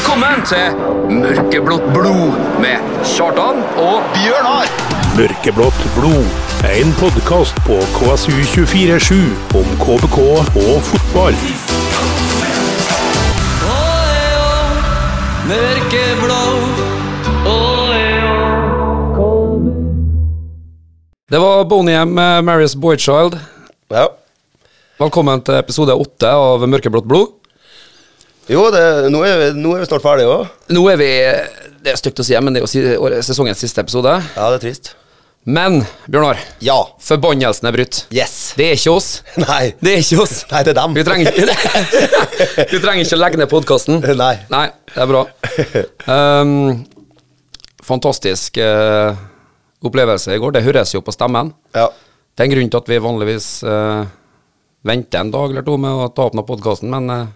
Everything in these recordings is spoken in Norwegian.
Velkommen til Mørkeblått blod med Kjartan og Bjørnar! Mørkeblått blod. En podkast på KSU247 om KBK og fotball. Det var Boney M med Marius Boychild. Ja. Velkommen til episode åtte av Mørkeblått blod. Jo, det, nå, er vi, nå er vi snart ferdige òg. Nå er vi Det er stygt å si, men det er jo sesongens siste episode. Ja, det er trist. Men, Bjørnar, Ja. forbannelsen er brutt. Yes. Det er ikke oss. Nei. Det er ikke oss. Nei, det er dem. Vi trenger Vi trenger ikke å legge ned podkasten. Nei. Nei, det er bra. Um, fantastisk uh, opplevelse i går. Det høres jo på stemmen. Ja. Det er en grunn til at vi vanligvis uh, venter en dag eller to med å ta opp noe podkasten, men eh,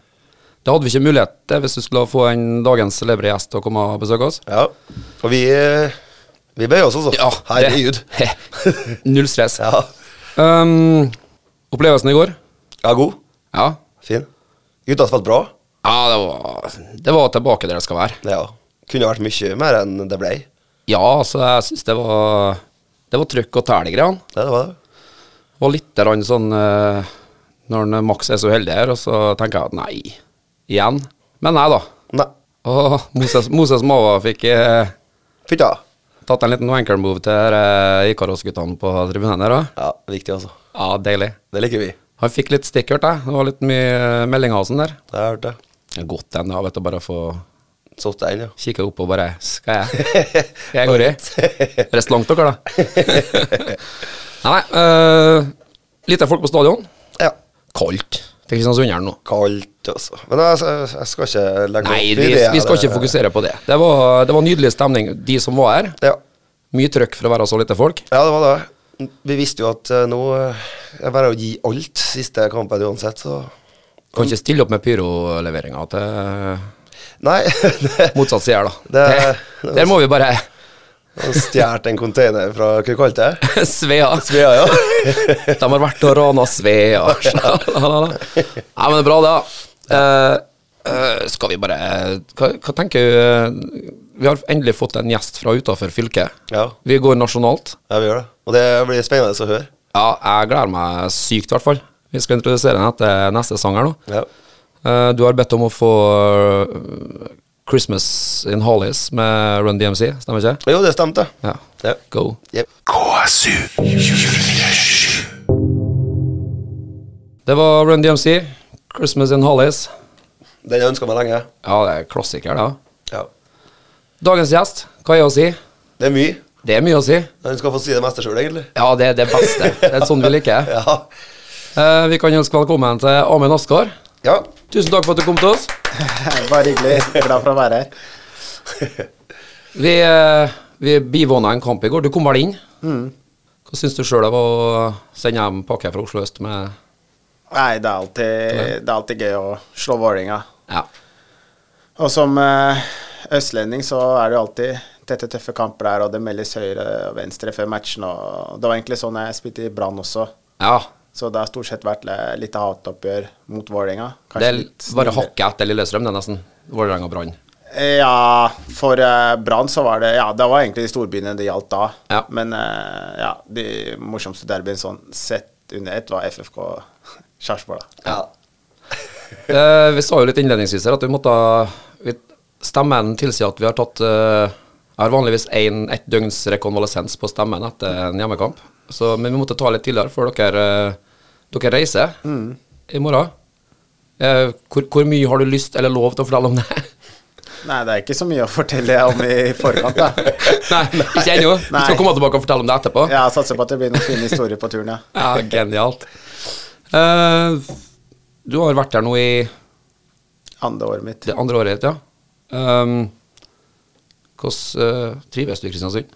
det hadde vi ikke mulighet til hvis du skulle få en dagens celebre gjest til å komme og besøke oss. ja. Og vi eh, Vi bøyer oss altså. Ja, Herregud. Null stress. Ja. Um, opplevelsen i går? ja, god. Ja. Fin. Gutta spilte bra. ja det, var, det var tilbake der det skal være. Ja. Kunne vært mye mer enn det ble. Ja, altså, jeg syns det var Det var trykk og tæl i greiene. Ja, det var det. Det var litt sånn eh, Når Max er så heldig her, og så tenker jeg at nei, igjen. Men nei da. Nei. Og Moses, Moses Mava fikk eh, Fytta. tatt en liten wanker move til eh, Ikaros-guttene på tribunen der òg. Ja, viktig, altså. Ja, deilig. Det liker vi. Han fikk litt stikk, hørte jeg. Det var litt mye eh, meldinger og sånn der. Det har jeg hørt, det. Det er Godt den, da, vet du. Bare få Satt deg inn, ja. kikke opp og bare Skal jeg? Jeg går i? Rest langt, dere, da. nei, uh, lite folk på stadion. Ja. Kaldt til Kristiansunderen nå. Kaldt, altså. Men jeg, jeg, skal ikke legge Nei, opp i det. Nei, vi skal ikke fokusere på det. Det var, det var nydelig stemning, de som var her. Ja. Mye trøkk for å være så lite folk. Ja, det var det. Vi visste jo at eh, nå eh, er det bare å gi alt siste kampen uansett, så Kan ikke stille opp med pyroleveringa til Nei. det- motsatt side, da. Det- Det, der må vi bare Han stjålet en container fra Hva kalte det? Svea. Svea, ja. De har vært og rana Svea. Nei, men det er bra, det. da. Uh, eh, skal vi bare hva, hva tenker du eh, Vi har endelig fått en gjest fra utafor fylket. ja. Vi går nasjonalt. Ja, vi gjør det. Og det blir spennende å høre. Ja, jeg gleder meg sykt, i hvert fall. Vi skal introdusere den etter neste sang her nå. Ja. Uh, du har bedt om å få eh, Christmas in Hollies med Run DMC, stemmer ikke? Jo, det stemte. Ja. Ja. Go. Yep. Det var Run DMC, Christmas in Hollies. Den jeg ønska meg lenge. Ja, det er klassiker, da. Ja. Dagens gjest, hva er å si? Det er mye. Det er mye å si. Han skal få si det meste sjøl, egentlig. Ja, det er det beste. Det er sånn vi liker. Ja. Eh, vi kan ønske velkommen til Amund Askar. ja. Tusen takk for at du kom til oss. Bare hyggelig. Glad for å være her. Vi, uh, vi bivåna en kamp i går. Du kom vel inn? Hva syns du sjøl av å sende hjem pakke fra Oslo øst med Nei, det er alltid, det er alltid gøy å slå Vålerenga. Ja. Og som eh, østlending så er det jo alltid tette, tøffe kamper der, og det meldes høyre og venstre før matchen. Og det var egentlig sånn jeg spilte i Brann også. ja. Så det har stort sett vært li- litt hatoppgjør mot Vålerenga. Det er bare hakket etter Lillestrøm, det er nesten. Vålerenga og Brann. Eh, Ja, for uh, Brann så var det Ja, det var egentlig de storbyene det gjaldt da. Ja. Men eh, ja, de morsomste derbyene sånn sett under ett var FFK Sarpsborg. da. ja. Eh, vi sa jo litt innledningsvis her at vi måtte vi, Stemmen tilsier at vi har tatt eh, Jeg har vanligvis en, ett døgns rekonvalesens på stemmen etter en hjemmekamp. Så, men vi måtte ta litt tidligere, for dere, eh, dere reiser i morgen. Eh, hvor, hvor mye har du lyst eller lov til å fortelle om det? Nei, det er ikke så mye å fortelle om i forkant, da. Nei, ikke ennå. Vi skal komme tilbake og fortelle om det etterpå. Jeg satser på at det blir noen fine historier på turen, ja. Ja, genialt. Uh, du har vært her nå i Andre året mitt. det andre året ja. Um, hvordan uh, trives du i Kristiansund?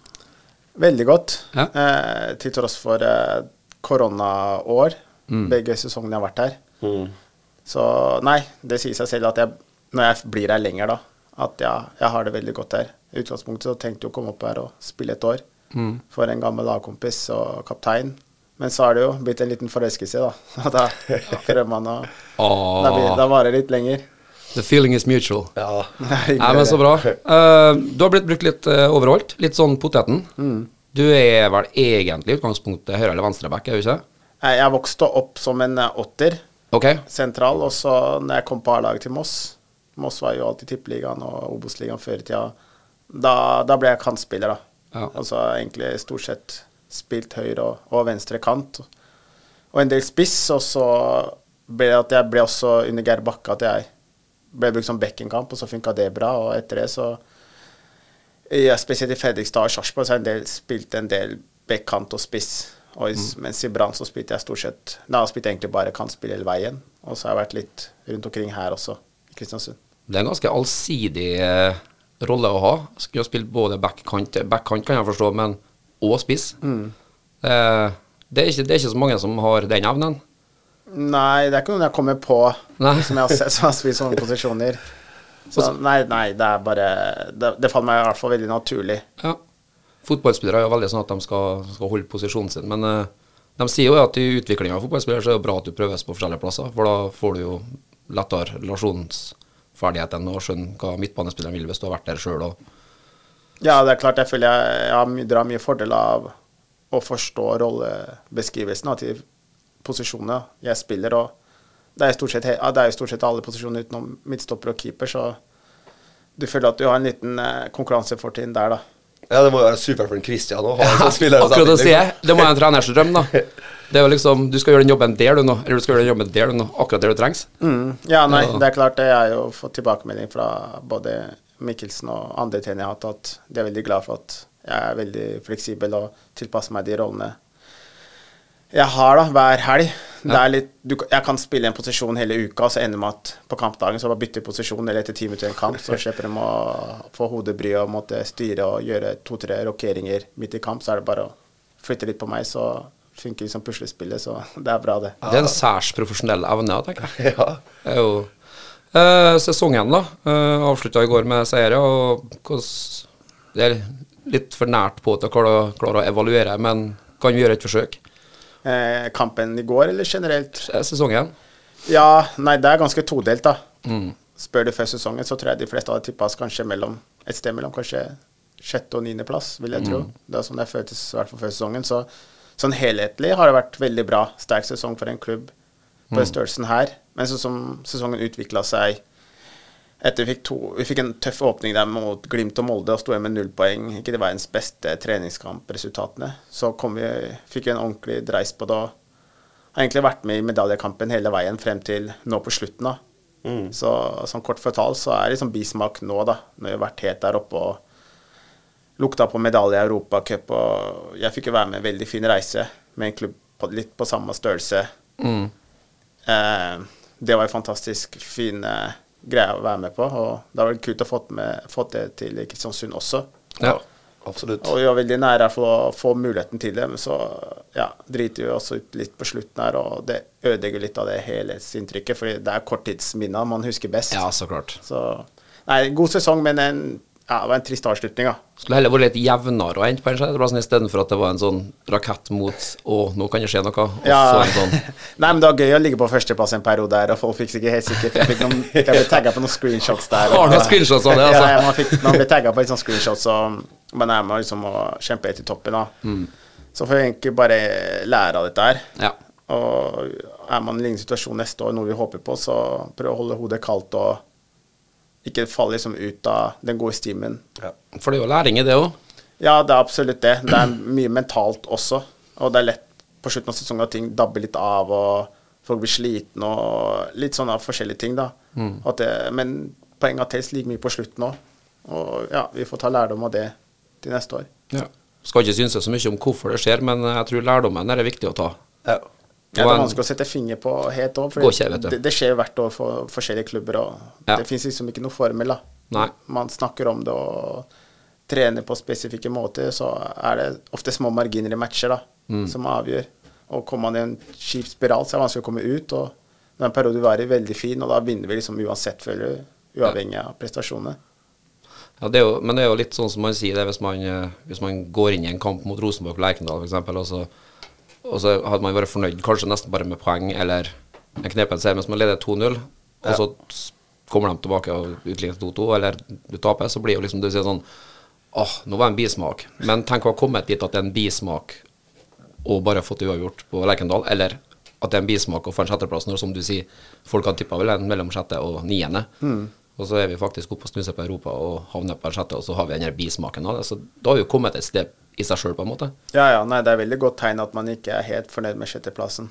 Veldig godt. Ja. Eh, til tross for eh, koronaår. Begge sesongene jeg har vært her. Mm. Så nei, det sier seg selv at jeg, når jeg blir her lenger, da, at ja, jeg har det veldig godt her. I utgangspunktet så tenkte jeg å komme opp her og spille et år for en gammel lagkompis og kaptein. Men så har det jo blitt en liten forelskelse, da. Da prøver man å. Da, da varer det litt lenger. The feeling is mutual. Ja. Nei, men så bra. Uh, du har blitt brukt litt uh, overholdt. Litt sånn poteten. Du er vel egentlig utgangspunktet høyre- eller venstreback, er du ikke? Jeg vokste opp som en eh, åtter, Ok. sentral, og så når jeg kom på A-laget til Moss Moss var jo alltid tippeligaen og Obos-ligaen før i tida. Da, da ble jeg kantspiller, da. Ja. Altså egentlig stort sett spilt høyre og, og venstre kant. Og en del spiss, og så ble det at jeg ble også under Geir Bakke at jeg ble brukt som bekkenkamp, og så funka det bra. Og etter det så ja, Spesielt i Fredrikstad og Sarpsborg så har jeg spilt en del bekkant og spiss. Og i, Mens i Brann så spilte jeg stort sett spilte jeg egentlig bare kantspill hele veien. Og så har jeg vært litt rundt omkring her også, i Kristiansund. Det er en ganske allsidig eh, rolle å ha. Skulle ha spilt både backkant Backkant kan jeg forstå, men og spiss. Det, det, er ikke, det er ikke så mange som har den evnen. Nei, det er ikke noen jeg kommer på som jeg har sett som har spilt sånne posisjoner. Så nei, nei, det er bare Det, det faller meg i hvert fall veldig naturlig. Ja. Fotballspillere er jo veldig sånn at de skal, skal holde posisjonen sin, men uh, de sier jo at i utviklinga av fotballspillere så er det bra at du prøves på forskjellige plasser, for da får du jo lettere relasjonsferdigheten og skjønne hva midtbanespilleren vil hvis du har vært der sjøl. Ja, det er klart jeg føler jeg, jeg drar mye fordel av å forstå rollebeskrivelsen til posisjonene jeg spiller. og det er, stort sett, ja, det er stort sett alle posisjoner utenom midtstopper og keeper, så du føler at du har en liten eh, konkurransefortrinn der, da. ja, det må jo være supert for en Christian å ha en sånn spiller. Akkurat det sier jeg. det må være en treners drøm, da. Det er jo liksom, Du skal gjøre den jobben der du nå, eller du skal gjøre den jobben der du nå, akkurat der du trengs. Mm. Ja, nei, Ja. det er klart. Jeg har jo fått tilbakemelding fra både Mikkelsen og andre trenere jeg har hatt, at de er veldig glad for at jeg er veldig fleksibel og tilpasser meg de rollene jeg har da, hver helg. Det er litt, du, jeg kan spille en posisjon hele uka, og så ender det med at på kampdagen så bare bytter posisjon, eller etter ti minutter i en kamp, så slipper de å få hodebry og måtte styre og gjøre to-tre rokeringer midt i kamp. Så er det bare å flytte litt på meg, så funker liksom puslespillet, så det er bra, det. Det er en særs profesjonell evne, tenker jeg. Ja. Det er jo eh, Sesongen, da. eh, Avslutta i går med seier, og hvordan Det er litt for nært på til å klare, klare å evaluere, men kan vi gjøre et forsøk? Eh, kampen i går, eller generelt? Eh, Sesongen? Ja, nei, det er ganske todelt, da. Spør du før sesongen, så tror jeg de fleste hadde tippa kanskje mellom et sted mellom kanskje sjette- og niendeplass, vil jeg tro. Det er sånn det føltes i hvert fall før sesongen. Så sånn helhetlig har det vært veldig bra. Sterk sesong for en klubb på den størrelsen her. Men sånn som sesongen utvikla seg etter vi fikk, to, vi fikk en tøff åpning der mot Glimt og Molde og sto igjen med null poeng. Ikke det verdens beste treningskampresultatene. Så kom vi, fikk vi en ordentlig dreis på det. og Har egentlig vært med i medaljekampen hele veien frem til nå på slutten. da. Så sånn kort fortalt så er det liksom bismak nå, da. Når vi har vært helt der oppe og lukta på medalje i Europacup. Og jeg fikk jo være med en veldig fin reise med en klubb på, litt på samme størrelse. Eh, det var en fantastisk fin eh, greie å være med på, og det var kult å få, med, fått det til Kristiansund også. Ja. Absolutt. Og vi var veldig nære for å få muligheten til det, men så ja, driter vi også ut litt på slutten her, og det ødelegger litt av det helhetsinntrykket, fordi det er korttidsminner man husker best. ja, så klart. Så Nei, god sesong, men en, ja, det var en trist avslutning, da. Skulle heller vært litt jevnere å ende på en sjetteplass istedenfor at det var en sånn rakett mot Å, nå kan det skje noe. Og Ja. så en sånn Nei, men det var gøy å ligge på førsteplass en periode der, og folk fikk sikkert helt sikkert Jeg, fikk noen, jeg ble tagga på noen screenshots der. Har du noen screenshots av det, altså? Ja, man, fikk, man ble tagga på litt sånn screenshots, og man er med liksom å kjempe helt til toppen, da. Mm. Så får vi egentlig bare lære av dette her. Ja. Og er man i en lignende situasjon neste år, noe vi håper på, så prøv å holde hodet kaldt og ikke falle liksom ut av den gode stimen. Ja. For det er jo læring i det òg. Ja, det er absolutt det. Det er mye mentalt også. Og det er lett på slutten av sesongen at ting dabber litt av, og folk blir slitne og litt sånne forskjellige ting, da. At det, men poenget er telt like mye på slutten òg. Og ja, vi får ta lærdom av det til neste år. Ja. Skal ikke synes så mye om hvorfor det skjer, men jeg tror lærdommen er viktig å ta. Ja. Ja, det er vanskelig å sette finger på helt òg, for du. det, det skjer hvert år for forskjellige klubber, og Ja. det fins liksom ikke noe formel. Man snakker om det og trener på spesifikke måter, så er det ofte små marginer i matcher da, Mm. som avgjør. Og kommer man i en kjip spiral, så er det vanskelig å komme ut. og det er en periode varer veldig fin, og da vinner vi liksom uansett, føler uavhengig av prestasjonene. Ja, det jo, men det er jo litt sånn som man sier det hvis man, eh, hvis man går inn i en kamp mot Rosenborg og Lerkendal f.eks., og, så- og så hadde man vært fornøyd kanskje nesten bare med poeng eller en knepen seier mens man leder 2-0, og så kommer de tilbake og utligner 2-2, eller du taper, så blir jo liksom du sier sånn Åh, nå var det en bismak. Men tenk å ha kommet dit at det er en bismak og bare fått uavgjort på Lerkendal, eller at det er en bismak å få en sjetteplass når, som du sier, folk har tippa vel en mellom sjette og niende. Og så er vi faktisk oppe og snuser på Europa og havner på en sjette, og så har vi den her bismaken av det. Så da har vi jo kommet et sted i seg sjøl, på en måte. Ja, ja, nei, det er veldig godt tegn at man ikke er helt fornøyd med sjetteplassen.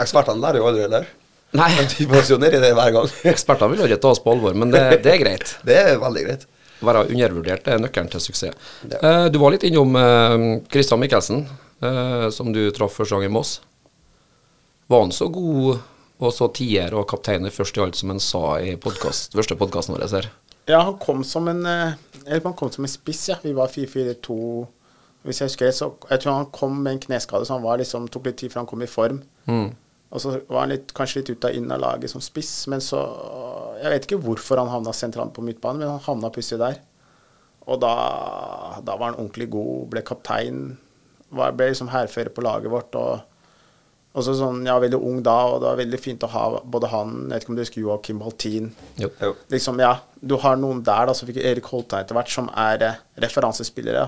Ekspertene lærer jo aldri, eller? Nei, De posisjonerer det hver gang. ekspertene vil jo ikke ta oss på alvor, men det, det er greit. Det er veldig greit. Være undervurdert er nøkkelen til suksess. Eh, du var litt innom uh, Christian Michelsen, uh, som du traff første gang i Moss. Var han så god og så tier og kaptein først i alt, som han sa i podcast, første podkasten vår her? Ja, han kom som en eh, Eller han kom som en spiss, ja. Vi var 4-4-2 Hvis jeg husker det, så Jeg tror han kom med en kneskade, så han var liksom, tok litt tid før han kom i form. Og så var han litt, kanskje litt ut av inn av laget som spiss, men så Jeg vet ikke hvorfor han havna sentralt på midtbanen, men han havna plutselig der. Og da, da var han ordentlig god, ble kaptein, var, ble liksom hærfører på laget vårt. og og så sånn, var veldig ung da, og det var veldig fint å ha både han Jeg vet ikke om du husker Joakim Baltin. Jo. Jo. Liksom, ja, du har noen der, da, så fikk Erik Holtein etter hvert, som er eh, referansespillere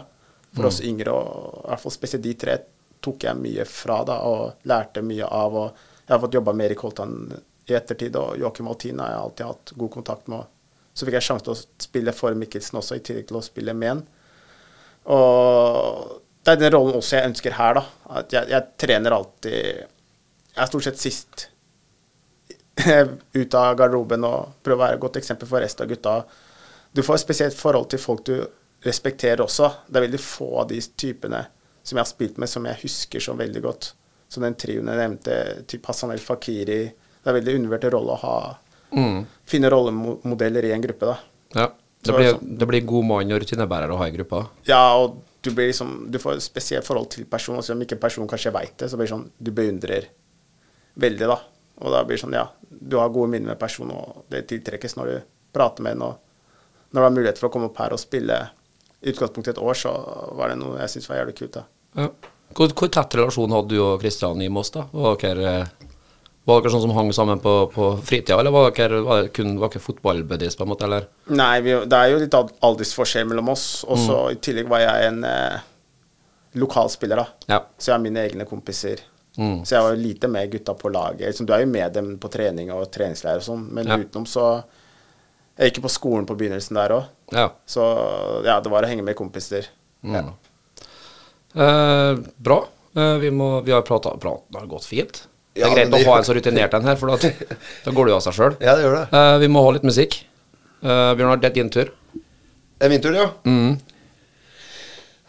for oss yngre. Og i hvert fall spesielt de tre tok jeg mye fra, da, og lærte mye av. og Jeg har fått jobba med Erik Holtein i ettertid, og Joakim Baltin har jeg alltid hatt god kontakt med. Så fikk jeg sjanse til å spille for Mikkelsen også, i tillegg til å spille med han. Og det er den rollen også jeg ønsker her, da. At jeg, jeg trener alltid Jeg er stort sett sist ut av garderoben og prøver å være et godt eksempel for resten av gutta. Du får et spesielt forhold til folk du respekterer også. Det er veldig få av de typene som jeg har spilt med, som jeg husker så veldig godt. Som den trioen jeg nevnte, typ Hassan El Fakiri. Det er veldig undervurdert rolle å ha. Finne rollemodeller i en gruppe, da. Ja. Det Så- blir, det blir god mann og rutinebærer å ha i gruppa. Ja, og du blir liksom Du får et spesielt forhold til personen, selv om ikke personen kanskje veit det, så blir det sånn Du beundrer veldig, da. Og da blir det sånn, ja, du har gode minner med personen, og det tiltrekkes når du prater med den, og når du har mulighet for å komme opp her og spille i utgangspunktet et år, så var det noe jeg syntes var jævlig kult, da. Ja. Hvor, hvor tett relasjon hadde du og Kristian i Moss, da? Var dere, var dere sånn som hang sammen på, på fritida, eller var dere, var det kun var dere fotballbuddies, på en måte, eller? Nei, vi, det er jo litt al- aldersforskjell mellom oss, og så i tillegg var jeg en eh, lokalspiller, da. Ja. Så jeg har mine egne kompiser. Så jeg var jo lite med gutta på laget. Liksom, du er jo med dem på trening og treningsleir og sånn, men Ja. utenom så Jeg gikk jo på skolen på begynnelsen der òg, Ja. så ja, det var å henge med kompiser. Mm. Eh, bra. Eh, vi, må, vi har prata bra. Det har gått fint. Det er Ja, greit det- å ha en så rutinert en her, for da, da går det jo av seg sjøl. Ja, det det. vi må ha litt musikk. Eh, Bjørnar, det er din tur. Er min tur, ja? Mm.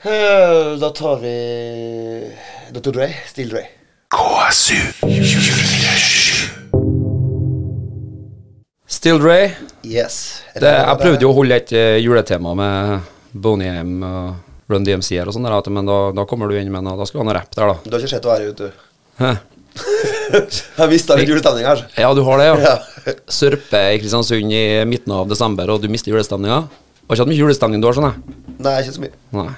Eh, Da tar vi Dr. Dre. Still Dre. Still Dre. Yes. Det, jeg prøvde jo å holde et eh, juletema med Boneyham og Run DMC her og sånn, der, men da, da kommer du inn med noe Da skulle du ha noe rapp der, da. Du har ikke sett å være ute, du. Hæ? Jeg mista litt julestemning her. Ja, du har det, ja. Ja. Sørpe i Kristiansund i midten av desember, og du mister julestemninga. Har ikke hatt mye julestemning du har, skjønner jeg. Nei, ikke så mye. Nei.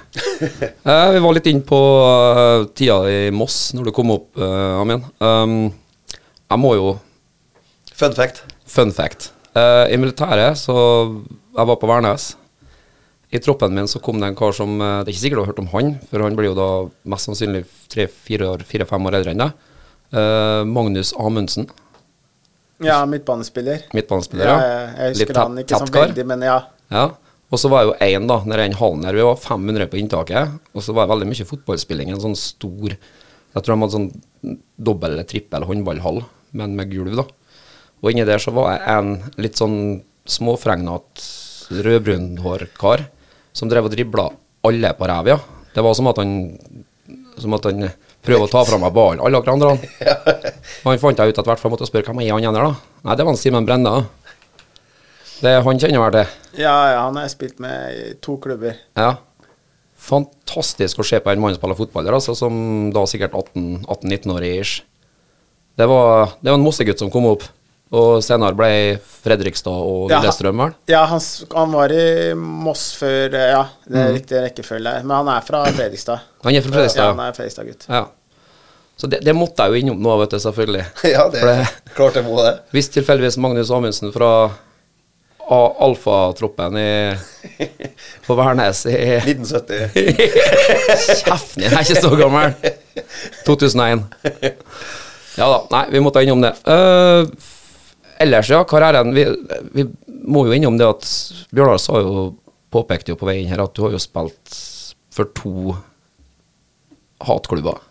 Eh, vi var litt inn på uh, tida i Moss når du kom opp, uh, Amin. Um, jeg må jo Fun fact. Fun fact. Uh, I militæret, så Jeg var på Værnes. I troppen min så kom det en kar som eh, Det er ikke sikkert du har hørt om han, for han blir jo da mest sannsynlig tre-fire år, fire-fem år eldre enn deg. Uh, Magnus Amundsen. Ja, midtbanespiller. Midtbanespiller, Ja, ja. jeg, husker han ikke så kar. veldig, men ja. Ja. Og så var jo én, da, når den hallen her. Vi var 500 på inntaket. Og så var det veldig mye fotballspilling. En sånn stor Jeg tror de hadde sånn dobbel eller trippel håndballhall, men med gulv, da. Og inni der så var jeg en litt sånn småfregnete rødbrunhårkar som drev og dribla alle på ræva. ja. Det var som at han Som at han prøvde å ta fra meg ballen, alle dere andre. Han. han fant jeg ut at hvert fall måtte spørre hvem er han ene, da. Nei, det var han Simen Brenne. Det Han kjenner vel til. Ja, ja, han har jeg spilt med i to klubber. Ja. Fantastisk å se på en mann spille fotball der, altså, som da sikkert 18-19 år ish. Det var, det var en Mossegutt som kom opp, og senere ble Fredrikstad og Lillestrøm, vel? Ja, han, han var i Moss før eh, Ja, det Mm. er riktig rekkefølge. Men han er fra Fredrikstad. Han er fra Fredrikstad, Ja, han er Fredrikstad-gutt. Ja. Så det, det måtte jeg jo innom nå, vet du, selvfølgelig. Ja, det For er klart jeg må det. Hvis tilfeldigvis Magnus Amundsen fra Alfatroppen i, på Værnes i 1970. Kjeften din, jeg er ikke så gammel. 2001. Ja da, nei, vi måtte innom det. Uh, ellers, ja, karrieren vi, vi må jo innom det at Bjørnar sa jo, påpekte jo på vei inn her at du har jo spilt for to hatklubber.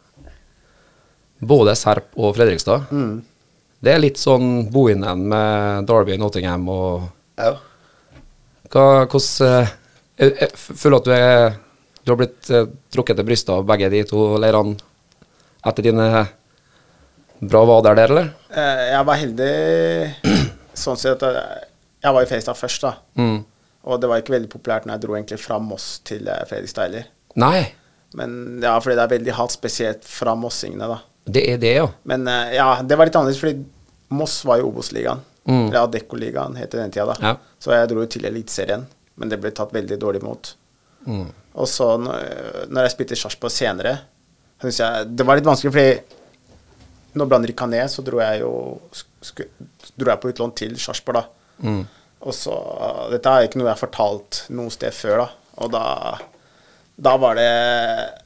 Både Serp og Fredrikstad. Det er litt sånn bohinen med Derby, Nottingham og Ja. hva, hvordan eh, jeg, jeg føler at du er Du har blitt eh, trukket til brystet av begge de to leirene etter dine bra vader der, eller? Eh, Jeg var heldig sånn sett at jeg- var i Fredrikstad først, da. Mm. Og det var ikke veldig populært når jeg dro egentlig fra Moss til eh, Fredrikstad heller. Nei, Men ja, fordi det er veldig hat, spesielt fra mossingene, da. det er det, ja. Men eh, ja, det var litt annerledes, fordi Moss var jo Obos-ligaen. Mm. Eller Adecco-ligaen het det den tida, da. Ja. Så jeg dro til Eliteserien, men det ble tatt veldig dårlig imot. Mm. Og så når, jeg spilte i Sarpsborg senere, syns jeg det var litt vanskelig, fordi når Brann rykka ned, så dro jeg jo sku, dro jeg på utlån til Sarpsborg, da. Mm. Og så Dette er ikke noe jeg har fortalt noe sted før, da. Og da, da var det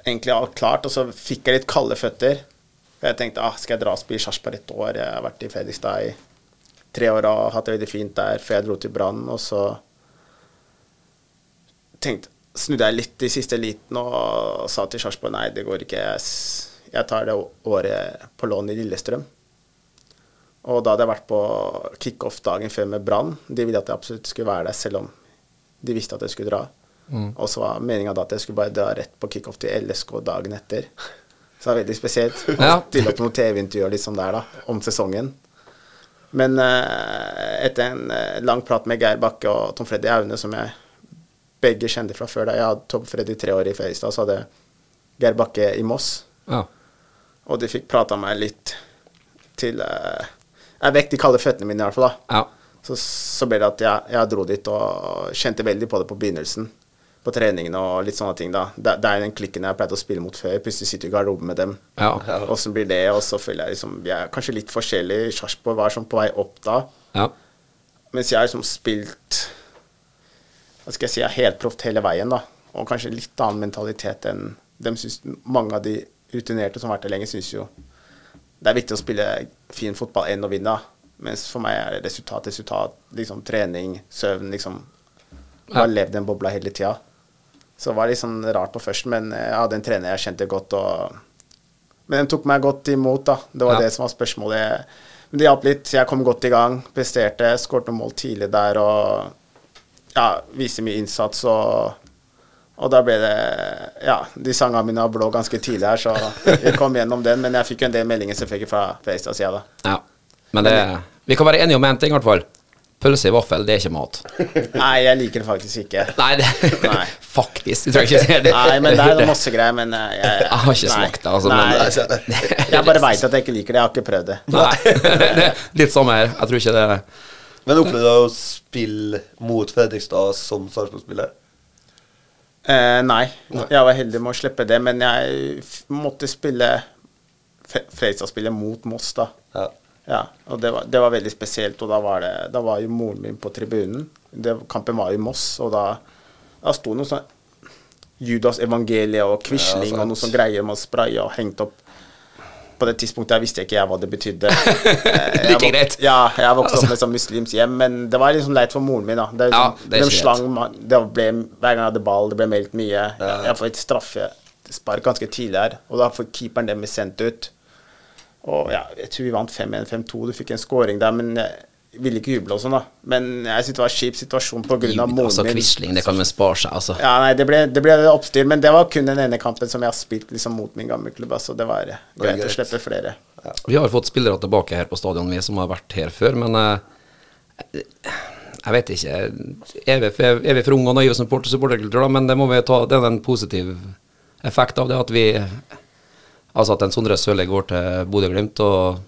egentlig alt klart, og så fikk jeg litt kalde føtter. For Jeg tenkte ah, skal jeg dra og spille Sarpsborg et år? Jeg har vært i Fredrikstad i tre år og hatt det veldig fint der før jeg dro til Brann. Og så tenkte, snudde jeg litt i siste liten og sa til Sarpsborg nei, det går ikke. Jeg, tar det året på lån i Lillestrøm. Og da hadde jeg vært på kickoff dagen før med Brann. De ville at jeg absolutt skulle være der, selv om de visste at jeg skulle dra. Og så var meninga da at jeg skulle bare dra rett på kickoff til LSK dagen etter. Så det var veldig spesielt. Ja. stille opp noen TV-intervjuer liksom der da, om sesongen. Men eh, etter en eh, lang prat med Geir Bakke og Tom Freddy Aune, som jeg begge kjente fra før da jeg hadde Tom Freddy tre år i Fredrikstad, så hadde Geir Bakke i Moss. ja. Og de fikk prata meg litt til eh, Jeg vekk de kalde føttene mine, i hvert fall. da. ja. Så, så ble det at jeg, jeg dro dit og kjente veldig på det på begynnelsen. På treningene og litt sånne ting. da. Det, det er den klikken jeg pleide å spille mot før. Plutselig sitter du i garderoben med dem. Ja. så blir det? Og så føler jeg liksom Vi er kanskje litt forskjellige. Sarpsborg var sånn på vei opp da. ja. Mens jeg har liksom spilt Hva skal jeg si, jeg helt proft hele veien, da. Og kanskje litt annen mentalitet enn dem syns Mange av de rutinerte som har vært der lenge, syns jo det er viktig å spille fin fotball enn å vinne. Mens for meg er det resultat, resultat. Liksom trening, søvn, liksom. Jeg har levd levd en bobla hele tida. Så det var litt sånn rart på først, men jeg hadde en trener jeg kjente godt, og Men de tok meg godt imot, da. Det var Ja. det som var spørsmålet. Men det hjalp litt. Jeg kom godt i gang, presterte, skåret noen mål tidlig der og ja, viste mye innsats og og da ble det Ja, de sangene mine var blå ganske tidlig her, så vi kom gjennom den. Men jeg fikk jo en del meldinger selvfølgelig fra Fredrikstads side, da. ja. Men det Vi kan være enige om én ting, i hvert fall. Pølse i vaffel, det er ikke mat. Nei, jeg liker det faktisk ikke. Nei, det Nei. Faktisk. Du trenger ikke si det. Nei, men det er masse greier, men jeg, jeg, Jeg har ikke nei. smakt det, altså, Nei, men- jeg bare veit at jeg ikke liker det. Jeg har ikke prøvd det. Nei. det er litt samme her. Jeg tror ikke det Men opplevde du å spille mot Fredrikstad som Sarpsborg-spiller? Eh, nei. Jeg var heldig med å slippe det, men jeg f måtte spille Fredrikstad-spillet mot Moss, da. Ja. Ja, og det var, det var veldig spesielt, og da var, det, da var jo moren min på tribunen. Det, kampen var i Moss, og da, da sto noe sånn Judas evangeliet og Quisling Ja, og noe sånn greier man spraya og hengt opp. På det tidspunktet jeg visste ikke jeg hva det betydde. Eh, Like greit. Ja, jeg vokste opp med sånn muslimsk hjem, men det var liksom leit for moren min. da. Det, Ja, liksom- det de slang, det ble, hver gang jeg hadde ball, det ble meldt mye. Jeg, jeg får et straffespark ganske tidlig her, og da får keeperen dem sendt ut. Og ja, jeg tror vi vant 5-1, 5-2. Du fikk en scoring der, men jeg ville ikke juble og sånn, da. Men jeg syntes det var en kjip situasjon av moren Altså, min. Quisling, det kan man spare seg, altså. Ja, nei, det ble, det ble oppstyr, men det var kun den ene kampen som jeg har spilt liksom mot min gamle klubb, så det var greit å slippe flere. Vi har fått spillere tilbake her på stadion, vi som har vært her før, men eh, jeg vet ikke. Er vi, for- er vi for unge og naive som supporter- supporterkultur, da? Men det må vi ta, det er en positiv effekt av det at vi Altså at en Sondre Sørli går til Bodø-Glimt og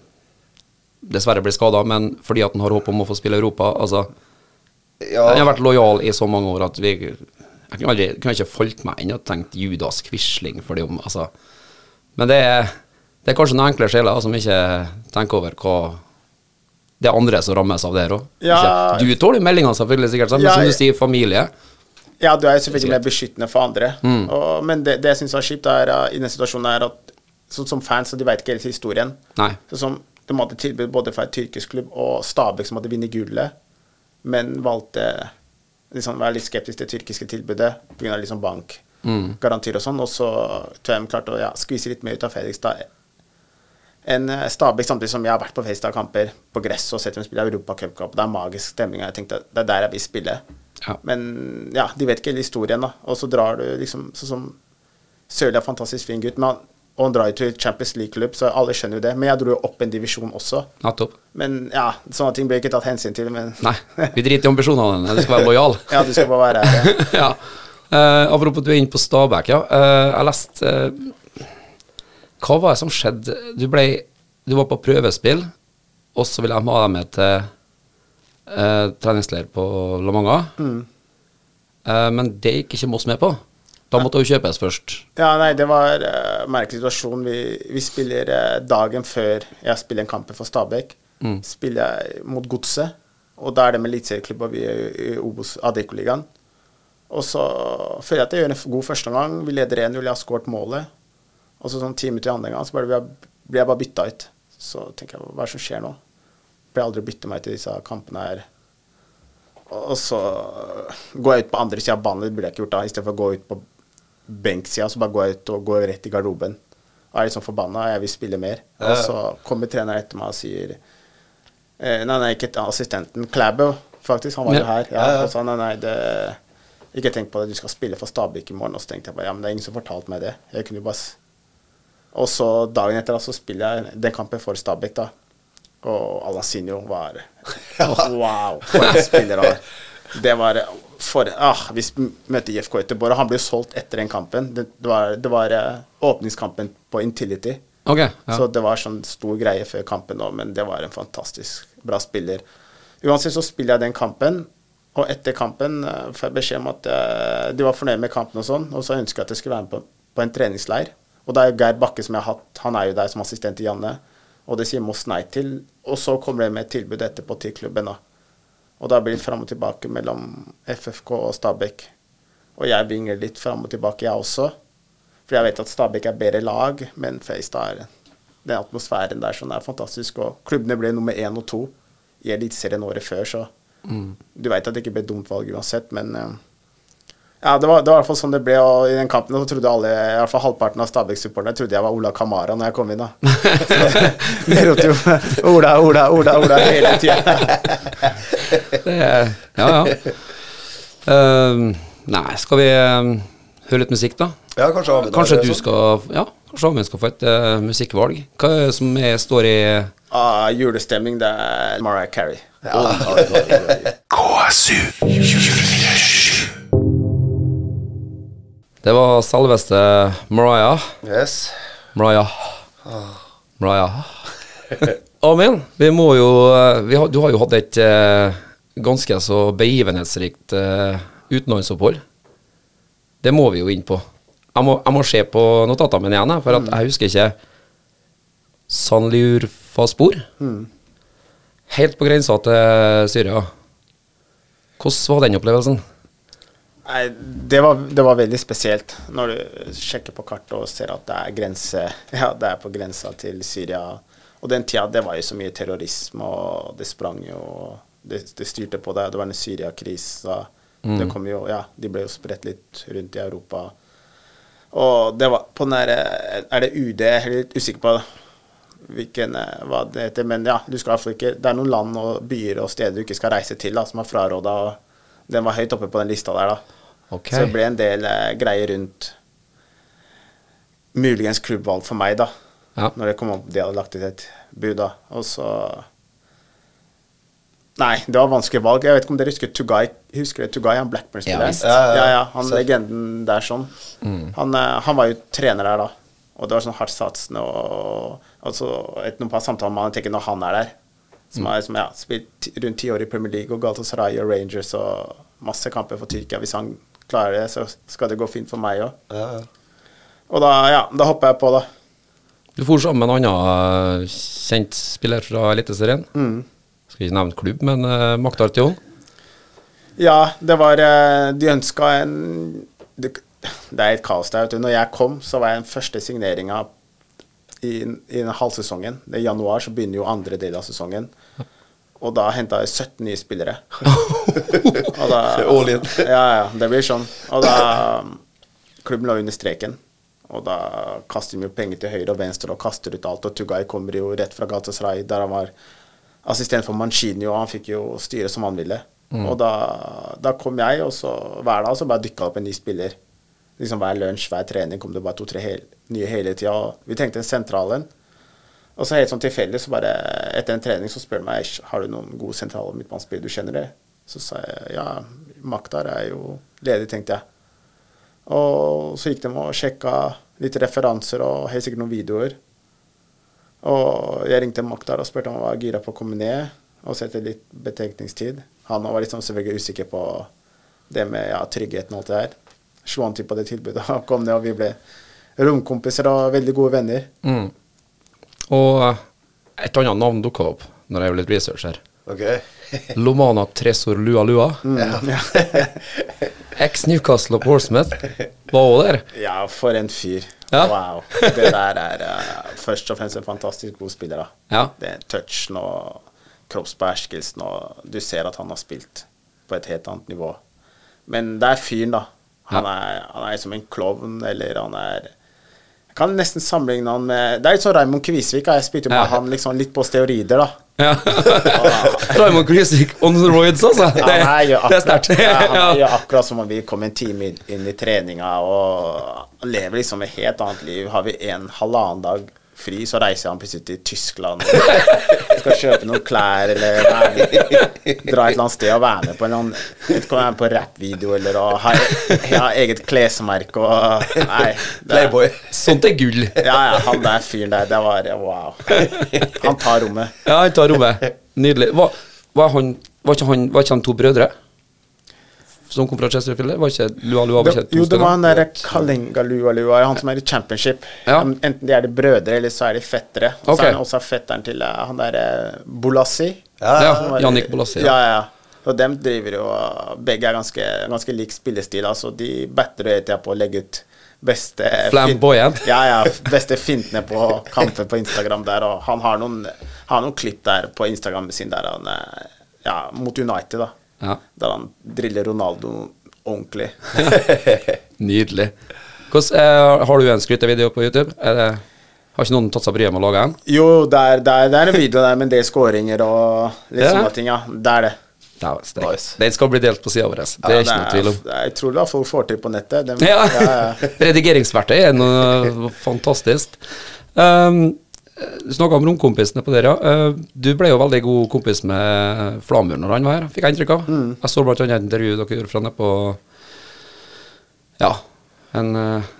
dessverre blir skada, men fordi at han har håp om å få spille Europa. Altså, Ja, han har vært lojal i så mange år at vi Jeg kunne aldri kunne ikke falt meg inn og tenkt Judas Quisling for det om altså. Men det er Det er kanskje noen enkle sjeler som ikke tenker over hva det er andre som rammes av det her òg. Ja. Du tåler meldingene selvfølgelig, sikkert, men Ja, som du sier, familie. Ja, du er selvfølgelig mer beskyttende for andre. Og, men det, det jeg syns er kjipt, er i den situasjonen er at sånn som fans, og de vet ikke hele historien. Nei. Sånn som De hadde tilbud både fra et tyrkisk klubb og Stabæk, som hadde vunnet gullet, men valgte liksom være litt skeptisk til det tyrkiske tilbudet pga. Liksom bankgarantier og sånn. Og så tror jeg de klarte å ja, skvise litt mer ut av Fredrikstad enn eh, Stabæk, samtidig som jeg har vært på Fredrikstad-kamper på gress og sett dem spille Europa Cup Cup. Det er magisk stemning. og Jeg tenkte det er der jeg vil spille. Ja. Men ja, de vet ikke hele historien, da. Og så drar du liksom Sånn som Sørli er en fantastisk fin gutt, men han, og han drar jo til Champions League-klubb, så alle skjønner jo det. Men jeg dro jo opp en divisjon også. Nettopp. Men ja, sånne ting ble ikke tatt hensyn til. Men Nei, vi driter i ambisjonene dine. Du skal være lojal. ja, du skal bare være her. ja. Uh, apropos du er inne på Stabæk, ja. Uh, jeg leste uh, Hva var det som skjedde? Du, ble, du var på prøvespill, og så ville de ha deg med til treningsleir på La Manga. Eh, men det gikk ikke Moss med på. Da måtte hun kjøpes først. Ja, nei, det var uh, merkelig situasjon. Vi, vi spiller uh, dagen før jeg spiller en kamp for Stabæk. Spiller jeg mot Godset, og da er det med eliteserieklubb, og vi er i Obos Adeccoligaen. Og så føler jeg at jeg gjør en god god førsteomgang. Vi leder 1-0, jeg har skåret målet. Og så sånn ti minutter i andre gang, så blir jeg, jeg bare bytta ut. Så tenker jeg, hva er det som skjer nå? Blir jeg aldri bytte meg til disse kampene her. Og så går jeg ut på andre sida av banen, det burde jeg ikke gjort da, istedenfor å gå ut på benksida, så bare går jeg ut og går rett i garderoben. Og er litt sånn forbanna, jeg vil spille mer. Og så kommer treneren etter meg og sier eh, Nei, nei, ikke assistenten. Klæbø, faktisk. Han var jo her. Ja, Og sa nei, nei, det Ikke tenk på det, du skal spille for Stabæk i morgen. Og så tenkte jeg bare ja, men det er ingen som fortalte meg det. Jeg kunne jo bare Og så dagen etter da, så spiller jeg den kampen for Stabæk, da. Og Alasinho var Wow, for en spiller han er. Det var for, ah, Vi møter IFK Göteborg, han ble solgt etter den kampen. Det, det var, det var uh, åpningskampen på Intility. Okay, ja. Så det var sånn stor greie før kampen òg, men det var en fantastisk bra spiller. Uansett så spiller jeg den kampen, og etter kampen uh, får jeg beskjed om at uh, de var fornøyd med kampen og sånn, og så ønsker jeg at jeg skulle være med på, på en treningsleir. Og da er Geir Bakke, som jeg har hatt, han er jo der som assistent til Janne, og det sier Moss nei til. Og så kommer det med et tilbud etterpå til klubben, da. Og da blir det fram og tilbake mellom FFK og Stabæk. Og jeg vingler litt fram og tilbake, jeg også. For jeg vet at Stabæk er bedre lag, men Fredrikstad er Den atmosfæren der sånn er fantastisk. Og klubbene ble nummer én og to i Eliteserien året før, så du vet at det ikke ble dumt valg uansett, men eh, ja, det var, det var i hvert fall sånn det ble, og i den kampen så trodde alle, i hvert fall halvparten av Stabæk-supporterne trodde jeg var Ola Kamara når jeg kom inn, da. Vi ropte jo Ola, Ola, Ola, Ola hele tida. Ja, ja. Uh, nei, skal vi uh, høre litt musikk, da? Ja, kanskje Ahmed Kanskje du skal Ja, kanskje Amund skal få et uh, musikkvalg. Hva er det som er, står i Ah, julestemning, det er Mariah Carey. KSU 247. Det var selveste Mariah. Yes. Mariah. Mariah. Amen. Vi må jo eh, vi har, Du har jo hatt et eh, ganske så begivenhetsrikt eh, utenlandsopphold. Det må vi jo inn på. Jeg må, jeg må se på notatene mine igjen, for at jeg husker ikke Sanliurfaspor. Helt på grensa til Syria. Hvordan var den opplevelsen? Nei, det var, det var veldig spesielt når du sjekker på kartet og ser at det er grense Ja, det er på grensa til Syria. Og den tida, det var jo så mye terrorisme, og det sprang jo Det, det styrte på det. Det var en Syria-krise. Det kom jo Ja, de ble jo spredt litt rundt i Europa. Og det var på den der Er det UD? Jeg er litt usikker på hvilken, eh, hva det heter, men ja, du skal iallfall ikke Det er noen land og byer og steder du ikke skal reise til, da, som har fraråda. Den var høyt oppe på den lista der, da. Ok. Så det ble en del eh, greier rundt muligens klubbvalg for meg, da. Ja. Når det kom opp, de hadde lagt ut et bud, da. Og så Nei, det var vanskelig valg. Jeg vet ikke om dere husker Tugay. Husker dere Tugay, han Blackburn-spilleren? Ja, ja, ja, han Så- legenden der sånn. Han, eh, han var jo trener der da. Og det var sånn hardt satsende og så et noen par samtaler med han tenker når han er der. Som har som, ja, spilt rundt ti år i Premier League og Galatasaray og Rangers og masse kamper for Tyrkia. Hvis han klarer det, så skal det gå fint for meg òg. Ja, ja. Og da, ja, da hopper jeg på, da. Du for sammen med en annen eh, kjent spiller fra Eliteserien. Skal ikke nevne klubb, men uh, Maktar Tion. Ja, det var uh, De ønska en det, det er et kaos der. vet du. Når jeg kom, så var jeg den første signeringa i, i den halvsesongen. I januar så begynner jo andre del av sesongen. Og da henta jeg 17 nye spillere. og da, All in. ja, ja, det blir sånn. Og da Klubben lå under streken. Og da kaster de jo penger til høyre og venstre og kaster ut alt. Og Tugay kommer jo rett fra Galatasaray, der han var assistent for Mancini, og han fikk jo styre som han ville. Og da, da kom jeg, og så hver dag så bare dykka opp en ny spiller. Liksom Hver lunsj, hver trening kom det bare to-tre nye hele tida. Vi tenkte en sentralen. Og så helt sånn tilfeldig, så bare etter en trening så spør de meg har du noen gode sentrale midtbanespillere du kjenner det. Så sa jeg ja, Maktar er jo ledig, tenkte jeg. Og så gikk de og sjekka litt referanser og helt sikkert noen videoer. Og jeg ringte Maktar og spurte om han var gira på å komme ned og sette litt betenkningstid. Han var liksom selvfølgelig usikker på det med ja, tryggheten og alt det der. Slo han til på det tilbudet og kom ned, og vi ble romkompiser og veldig gode venner. Mm. Og et annet navn dukka opp når jeg gjorde litt research her. Okay. Lomana Tresor Lua Lua. Ex Newcastle og Portsmouth. Var òg der. Ja, for en fyr. Ja. Wow. Det der er uh, først og fremst en fantastisk god spiller. da. Ja. Det er touchen og kroppsbeherskelsen, og du ser at han har spilt på et helt annet nivå. Men det er fyren, da. Han, Ja. er, han er som en klovn, eller han er kan nesten sammenligne han med Det er litt sånn Raymond Kvisvik. Jeg spilte med Ja. han liksom litt på steorider, da. Ja. Raymond Kvisvik on roids, altså. Det, Ja, han gjør det er sterkt. Ja, han gjør akkurat som om vi kom en time inn, inn i treninga og lever liksom et helt annet liv. Har vi en halvannen dag fri, så reiser han plutselig til Tyskland og skal kjøpe noen klær eller være med, dra et eller annet sted og være med på en eller annen på rappvideo eller å ha, ja, eget klesmerke og Nei. det Playboy. Sånt er gull. Ja, ja, han der fyren der, det var wow. Han tar rommet. Ja, han tar rommet. Nydelig. Var, var, han, var, ikke han, var ikke han to brødre som kom fra Chesterfield? Var ikke Lua Lua var ikke Det, jo, det var han derre Kalenga Lua Lua, han som er i championship. Ja. Enten de er de brødre, eller så er de fettere. Og okay. så er han også fetteren til eh, han derre Bolassi. Ja, Ja, Jannik Bolassi. Ja, ja. Og dem driver jo Begge er ganske, ganske lik spillestil, altså. De batter hele tida på å legge ut beste Flamboyant. Ja, ja. Beste fintene på kamper på Instagram der, og han har noen, har noen klipp der på Instagram sin der han eh, Ja, mot United, da. Ja. Der han driller Ronaldo ordentlig. Nydelig. Hvordan, eh, har du en skrytevideo på YouTube? Er det, har ikke noen tatt seg bryet med å lage en? Jo, det er, det, er, det er en video der med en del skåringer og litt sånne ting, ja. Det er det. Steike. Nice. Den skal bli delt på sida vår. Det Ja, er ikke noe tvil om. Jeg tror da folk får til på nettet. Ja. ja, ja. Redigeringsverktøy er noe fantastisk. Um, du snakka om romkompisene på dere. Uh, du ble jo veldig god kompis med Flamur når han var her, fikk jeg inntrykk av. Mm. Jeg så annet et intervju dere gjorde fra nede på Ja, en uh,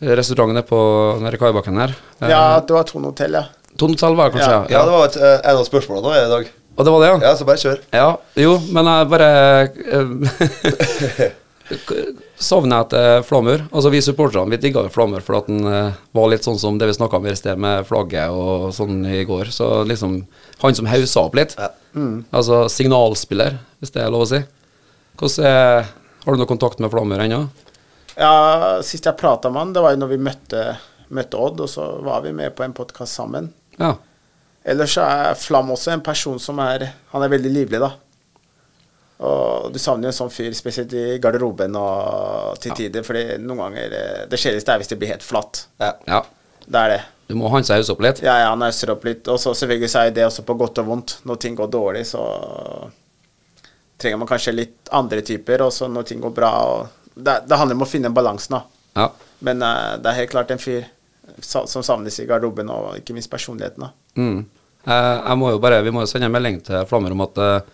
restaurant nede på nede i Kaibakken her. Ja, det var Tone Hotell, ja. Tone Hotell var det kanskje? Ja. Ja, det var et, eh, en av spørsmålene nå i dag. Og det var det, ja? Ja, så bare kjør. Ja, jo, men jeg bare eh, savner etter Flamur. Altså Vi supporterne vi digga jo Flamur for at han eh, var litt sånn som det vi snakka om i sted, med flagget og sånn i går. Så liksom Han som haussa opp litt. Ja. Altså signalspiller, hvis det er lov å si. Er, Har du noe kontakt med Flamur ennå? ja. Sist jeg prata med han, det var jo når vi møtte, møtte Odd, og så var vi med på en podkast sammen. Ja. Ellers så er Flam også en person som er Han er veldig livlig, da. Og du savner jo en sånn fyr, spesielt i garderoben og til tider, fordi noen ganger eh, Det kjedeligste er hvis det blir helt flatt. Ja. ja. Det er det. Du må han seg hausse opp litt. Ja, ja, han auser opp litt. Og så selvfølgelig så er det også på godt og vondt. Når ting går dårlig, så trenger man kanskje litt andre typer. Og så når ting går bra og Det, det handler om å finne balansen, da. Ja. Men uh, det er helt klart en fyr som savnes i garderoben, og ikke minst personligheten, da. Mm. Eh, jeg må jo bare, vi må jo sende en melding til Flammer om at eh,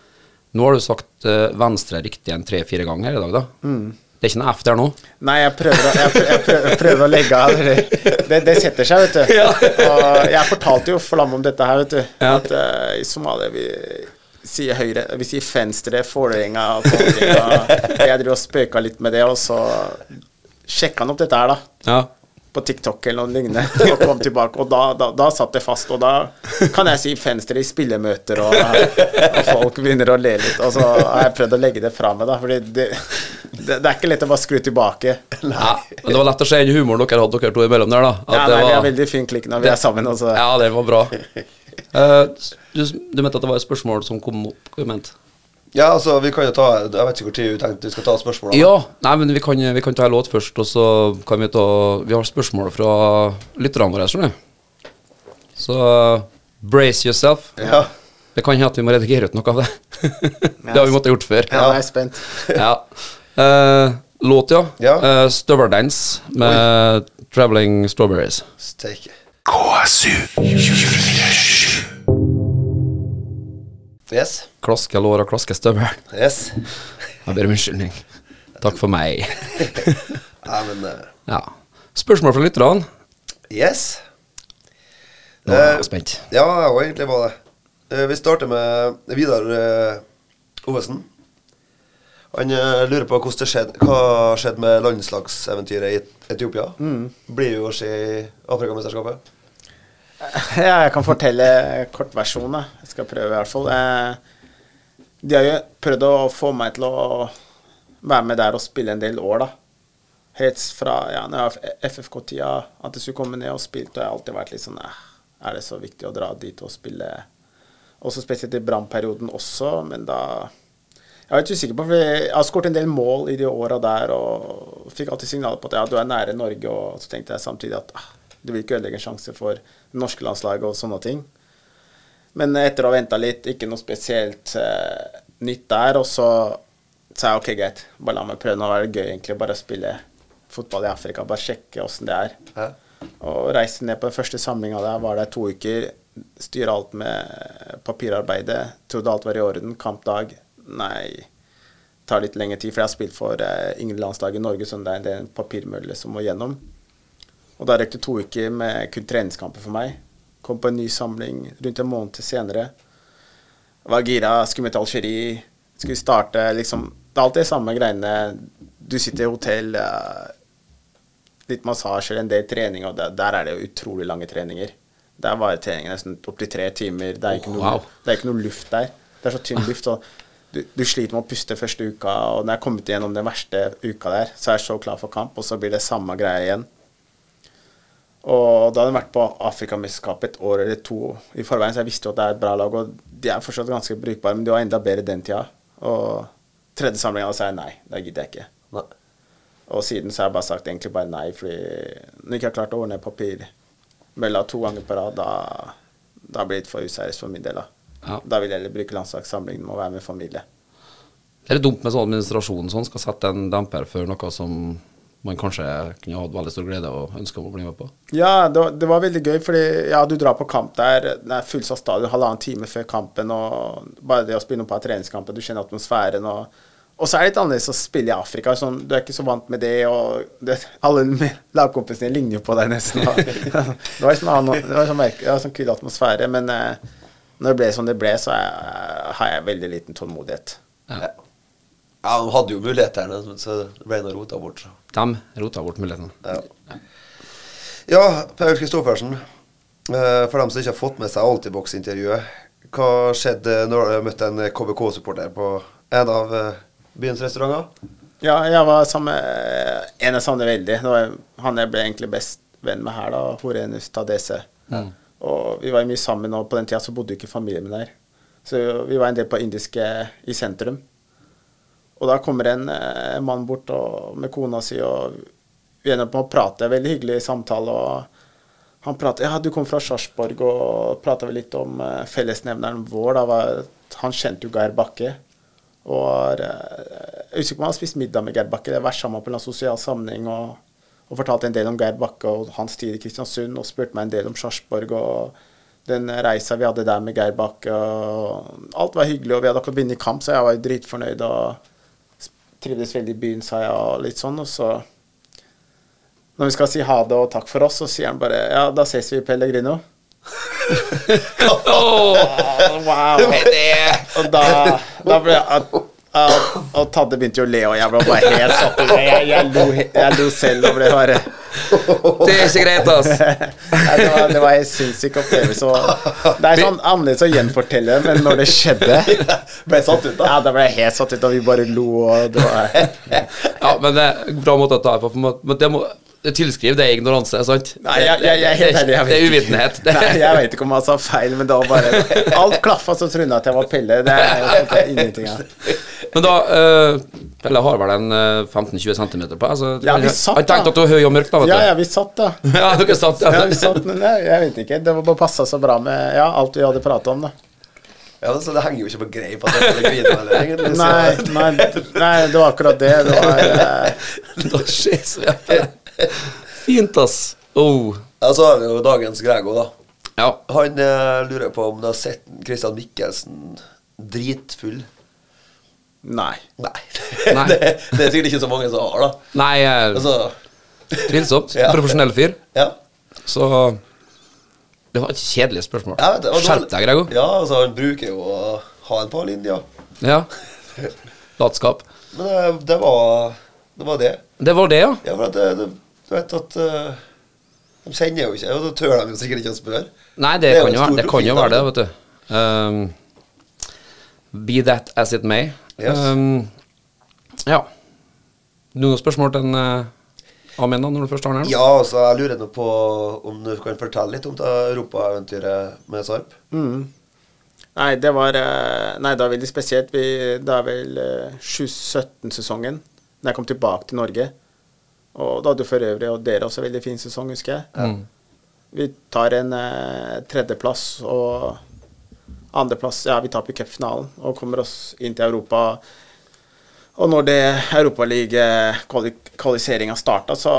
nå har du sagt eh, venstre riktig en tre-fire ganger i dag, da. Det er ikke noe F der nå. Nei, jeg prøver, jeg prøver, jeg prøver, jeg prøver å legge av det, det setter seg, vet du. Og jeg fortalte jo Flamme om dette her, vet du. Ja. At uh, i Somalia vi sier høyre, vi sier venstre, Vålerenga jeg driver og spøka litt med det, og så sjekka han opp dette her, da. Ja. På TikTok eller noe lignende, og kom tilbake. Og da, da, da satt det fast. Og da kan jeg si Fenster i spillemøter, og, og folk begynner å le litt. Og så har jeg prøvd å legge det fra meg, da. Fordi det, det, det er ikke lett å bare skru tilbake. Ja, men det var lett å se i humoren dere hadde, dere to imellom der, da. At Ja, det nei, Vi var- har veldig fin klikk når vi er sammen. Også. Ja, det var bra. Uh, du, du mente at det var et spørsmål som kom opp? Hva du mente Ja, altså, vi kan jo ta Jeg vet ikke hvor tid vi tenkte vi skal ta spørsmålene. Ja, nei, men vi kan, vi kan ta en låt først, og så kan vi ta Vi har spørsmål fra lytterne våre, skjønner du. Så brace yourself. Ja. Det kan hende at vi må redigere ut noe av det. det har vi måttet gjort før. Ja, jeg er spent. Ja. Eh, låt, ja. Ja. Uh, Støveldance med Traveling Strawberries. Steike. KSU 247. Yes. Klaske lår og klaske støvel. Yes. Jeg ber om unnskyldning. Takk for meg. Ja, men uh... Ja. Spørsmål fra lytterne? Yes. Nå er jeg spent. Ja, jeg var egentlig var det. Uh, Vi starter med Vidar Ovesen. Han lurer på hvordan det skjedde, hva skjedde med landslagseventyret i Etiopia. Blir jo å se i Afrikamesterskapet. Ja, jeg kan fortelle kortversjonen. Jeg skal prøve, i hvert fall. Eh, de har jo prøvd å få meg til å være med der og spille en del år, da. Helt fra ja, FFK-tida, at jeg skulle komme ned og spille, og jeg har alltid vært litt sånn eh, Er det så viktig å dra dit og spille? Også spesielt i brannperioden også, men da Jeg er litt usikker på, for jeg har skåret en del mål i de åra der, og fikk alltid signaler på at ja, du er nære Norge, og så tenkte jeg samtidig at ah, du vil ikke ødelegge en sjanse for det norske landslaget og sånne ting. Men etter å ha venta litt, ikke noe spesielt eh, nytt der, og så sa jeg ok, greit, bare la meg prøve. Nå er det gøy egentlig bare å spille fotball i Afrika, bare sjekke åssen det er. Hæ? Og reiste ned på den første samlinga der, var der to uker. Styre alt med papirarbeidet. Trodde alt var i orden. Kampdag. Nei, tar litt lengre tid. For jeg har spilt for eh, yngre landslag i Norge, så det er en del papirmølle som må gjennom. Og da røk det to uker med kun treningskamper for meg. Kom på en ny samling rundt en måned senere. Var gira, skulle møte Algerie. Skulle starte liksom Det er alltid de samme greiene. Du sitter i hotell, litt litt massasjer, en del trening, og der, der er det jo utrolig lange treninger. Der varer treningen nesten opptil tre timer. Det er, ikke noe, Wow. det er ikke noe luft der. Det er så tynn luft. og du, du sliter med å puste første uka, og når jeg har kommet gjennom den verste uka der, så er jeg så klar for kamp, og så blir det samme greia igjen. Og da hadde jeg vært på Afrikamesterskapet et år eller to i forveien, så jeg visste jo at det er et bra lag, og de er fortsatt ganske brukbare, men de var enda bedre den tida. Og tredje samlinga sa jeg nei, det gidder jeg ikke. Nei. Og siden så har jeg bare sagt egentlig bare nei, fordi når jeg ikke har klart å ordne papirmølla to ganger på rad, da, da blir det litt for useriøst for min del. Da. Ja. da vil jeg heller bruke landslagssamlingen med å være med familie. Det er litt dumt med sånn administrasjon sånn skal sette en demper for noe som man kanskje kunne hatt veldig stor glede og ønske om å bli med på. Ja, det var, det var veldig gøy, fordi ja, du drar på kamp der, det er fullsatt stadion halvannen time før kampen, og bare det å spille på treningskampen, du kjenner atmosfæren, og, og så er det litt annerledes å spille i Afrika, sånn, du er ikke så vant med det, og det, alle lagkompisene ligner jo på deg nesten. Og, det var sånn, annen- det var sånn, merke- det var sånn kul atmosfære, men eh, når det ble som det ble, så er, har jeg veldig liten tålmodighet. Ja. Ja, de hadde jo mulighetene, men så ble det rota bort. Så. De rota bort muligheten. Ja. ja, Per Kristoffersen. eh, For dem som ikke har fått med seg Altibox-intervjuet, hva skjedde når du møtte en KBK-supporter på en av eh, byens restauranter? Ja, jeg var sammen med en jeg savner veldig. Det var han jeg ble egentlig best venn med her, da, Horenus Tadese. Og vi var mye sammen, og på den tida så bodde jo ikke familien min der. Så vi var en del på indiske i sentrum. Og da kommer en eh, mann bort og, med kona si, og vi ender opp med å prate. Veldig hyggelig samtale. og han prater, ja, du kom fra Sarpsborg, og prata vel litt om eh, fellesnevneren vår. Da var, han kjente jo Geir Bakke. Og var, eh, jeg husker ikke om han har spist middag med Geir Bakke. Det har vært sammen på en sosial sammenheng. Og, og fortalte en del om Geir Bakke og hans tid i Kristiansund. Og spurte meg en del om Sarpsborg og den reisa vi hadde der med Geir Bakke. Og alt var hyggelig, og vi hadde akkurat vunnet kamp, så jeg var dritfornøyd. og trivdes veldig i byen, sa jeg, og litt sånn. Og så når vi skal si ha det og takk for oss, så sier han bare ja, da ses vi Pellegrino. wow. Og da, da ble jeg Og Tadde begynte jo å le, og jeg ble bare helt satt ut. Jeg, jeg, lo, jeg lo selv og ble bare Det er ikke greit, ass. Nei, det, var, det var en sinnssyk opplevelse. Det er sånn annerledes å gjenfortelle, men når det skjedde Ble satt ut, da. Ja, da ble jeg helt satt ut, og vi bare lo, og det var Ja, men det er bra måte å ta det på. Men det må det tilskriv det ignoranse, sant? Nei, jeg, jeg, jeg helt ærlig. jeg Det er uvitenhet. Det Nei, jeg vet ikke om jeg sa feil, men var bare Alt klaffa, så jeg at jeg var Pelle. Det er er ingenting av. Men da uh, Pelle har vel en eh, 15-20 cm på altså, Ja, vi satt, Han tenkte da. at du var høy og mørk, da, vet Ja, du. ja, vi satt, da. Ja, dere satt, ja. Ja, vi satt, men jeg, jeg vet ikke. Det var bare passa så bra med ja, alt vi hadde prata om, da. Ja, så det henger jo ikke på greip at jeg er gravid heller, egentlig. Nei, nei, nei, det var akkurat det. Det var eh, Da skjer så jævlig. Fint, ass. Oh. Ja, så har vi jo dagens Grego, da. Ja. Han eh, lurer på om du har sett Christian Mikkelsen dritfull. Nei. Nei. Nei. det, det er sikkert ikke så mange som har, da. Nei, eh, Altså, tvilsomt. Ja. Profesjonell fyr. ja. Så Det var et kjedelig spørsmål. Ja, det var- Skjerp deg, Grego. Ja, altså, han bruker jo å ha en par linjer. Ja. Latskap. Men det, det var det. Var det. Det var det, ja. Ja, for at det, det, du vet at uh, De kjenner jo ikke, og da tør de jo sikkert ikke å spørre. Nei, det, Det kan, jo være, det kan jo være det, vet du. Um, be that as it may. Yes. Um, ja. Noen spørsmål til en uh, Amen, da, når du først har den her? Ja, altså, jeg lurer nå på om du kan fortelle litt om det europaeventyret med Sarp? Nei, det var eh, Nei, det var veldig spesielt. Vi, det er vel eh, 2017-sesongen da jeg kom tilbake til Norge. Og da hadde for øvrig og dere også veldig fin sesong, husker jeg. Vi tar en eh, tredjeplass og andreplass Ja, vi taper cupfinalen og kommer oss inn til Europa. Og når det Europaliga-kvalifiseringa starta, så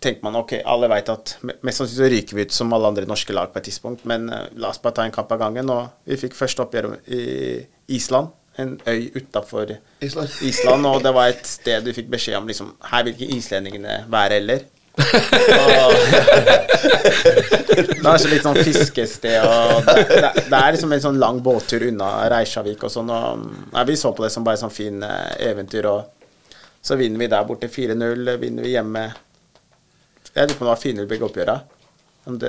tenker man ok, alle vet at me- mest sannsynlig så ryker vi ut som alle andre norske lag på et tidspunkt, men eh, la oss bare ta en kamp av gangen. Og vi fikk første oppgjør i Island, en øy utafor Island. Island, og det var et sted du fikk beskjed om liksom Her vil ikke islendingene være heller. Det er så litt sånn fiskested, og det, det, det er liksom en sånn lang båttur unna Reisjavik og sånn. Og, nei, vi så på det som bare sånn fin eh, eventyr, og så vinner vi der borte 4-0. Vinner vi hjemme Jeg lurer på om det var 4-0 begge oppgjøra.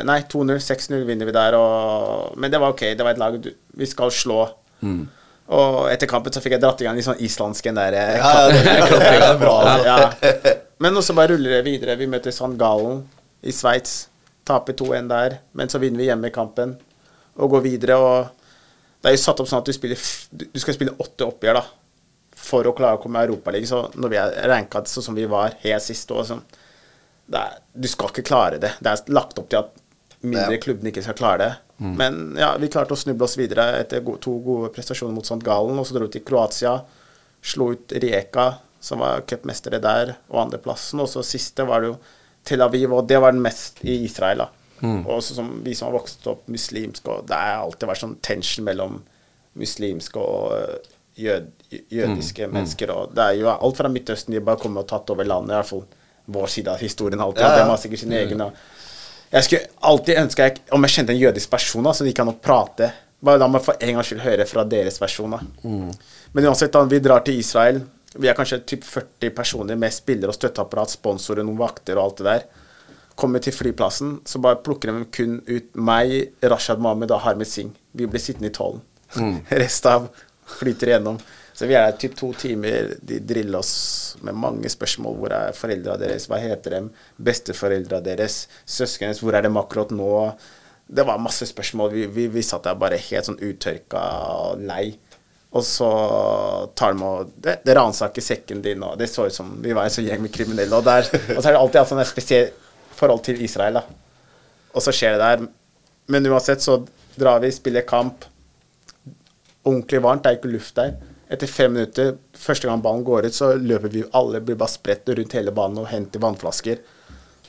Nei, 2-0. 6-0 vinner vi der, og Men det var ok. Det var et lag du, vi skal slå. Og etter kampen så fikk jeg dratt i gang litt sånn islandsk en der eh, Ja, bra. Ja. Men også bare ruller det videre. Vi møter San Gallen i Sveits. Taper 2-1 der. Men så vinner vi hjemme i kampen og går videre. Og det er jo satt opp sånn at du, spiller, du skal spille åtte oppgjør da for å klare å komme i Europaligaen. Så når vi er ranka sånn som vi var helt sist år sånn, Du skal ikke klare det. Det er lagt opp til at mindre klubbene ikke skal klare det. Men ja, vi klarte å snuble oss videre etter to gode prestasjoner mot St. Gallen. Og så dro vi til Kroatia. Slo ut Rijeka, som var cupmestere der, og andreplassen. Og så siste var det jo Tel Aviv, og det var den mest i Israel. da. Og så som vi som har vokst opp muslimsk, og det har alltid vært sånn tension mellom muslimske og øh, jød, jødiske mennesker. Og det er jo alt fra Midtøsten de bare kommer og tatt over landet, i hvert fall vår side av historien alltid. Ja, Og ja. de har sikkert sin egen. Og jeg skulle alltid ønske jeg, om jeg kjente en jødisk person, da, så de kan nok prate. Bare la meg for en gangs skyld høre fra deres versjon. Mm. Men uansett, da, vi drar til Israel. Vi er kanskje typ 40 personer med spillere og støtteapparat, sponsorer, noen vakter og alt det der. Kommer til flyplassen, så bare plukker de kun ut meg, Rashad Mahmed og Harmed Singh. Vi blir sittende i tollen. Resten av flyter igjennom. Så vi er der typ to timer. De driller oss med mange spørsmål. Hvor er foreldra deres? Hva heter dem? Besteforeldra deres? Søsknene deres? Hvor er dem akkurat nå? Det var masse spørsmål. Vi, vi, vi satt der bare helt sånn uttørka og lei. Og så tar de og Det, det ransaker sekken din, og det så ut som vi var en sånn gjeng med kriminelle. Og, der, og så er det alltid et sånt spesielt forhold til Israel, da. Og så skjer det der. Men uansett så drar vi, spiller kamp. Ordentlig varmt, det er ikke luft der. Etter fem minutter, første gang ballen går ut, så løper vi alle, blir bare spredt rundt hele banen og henter vannflasker.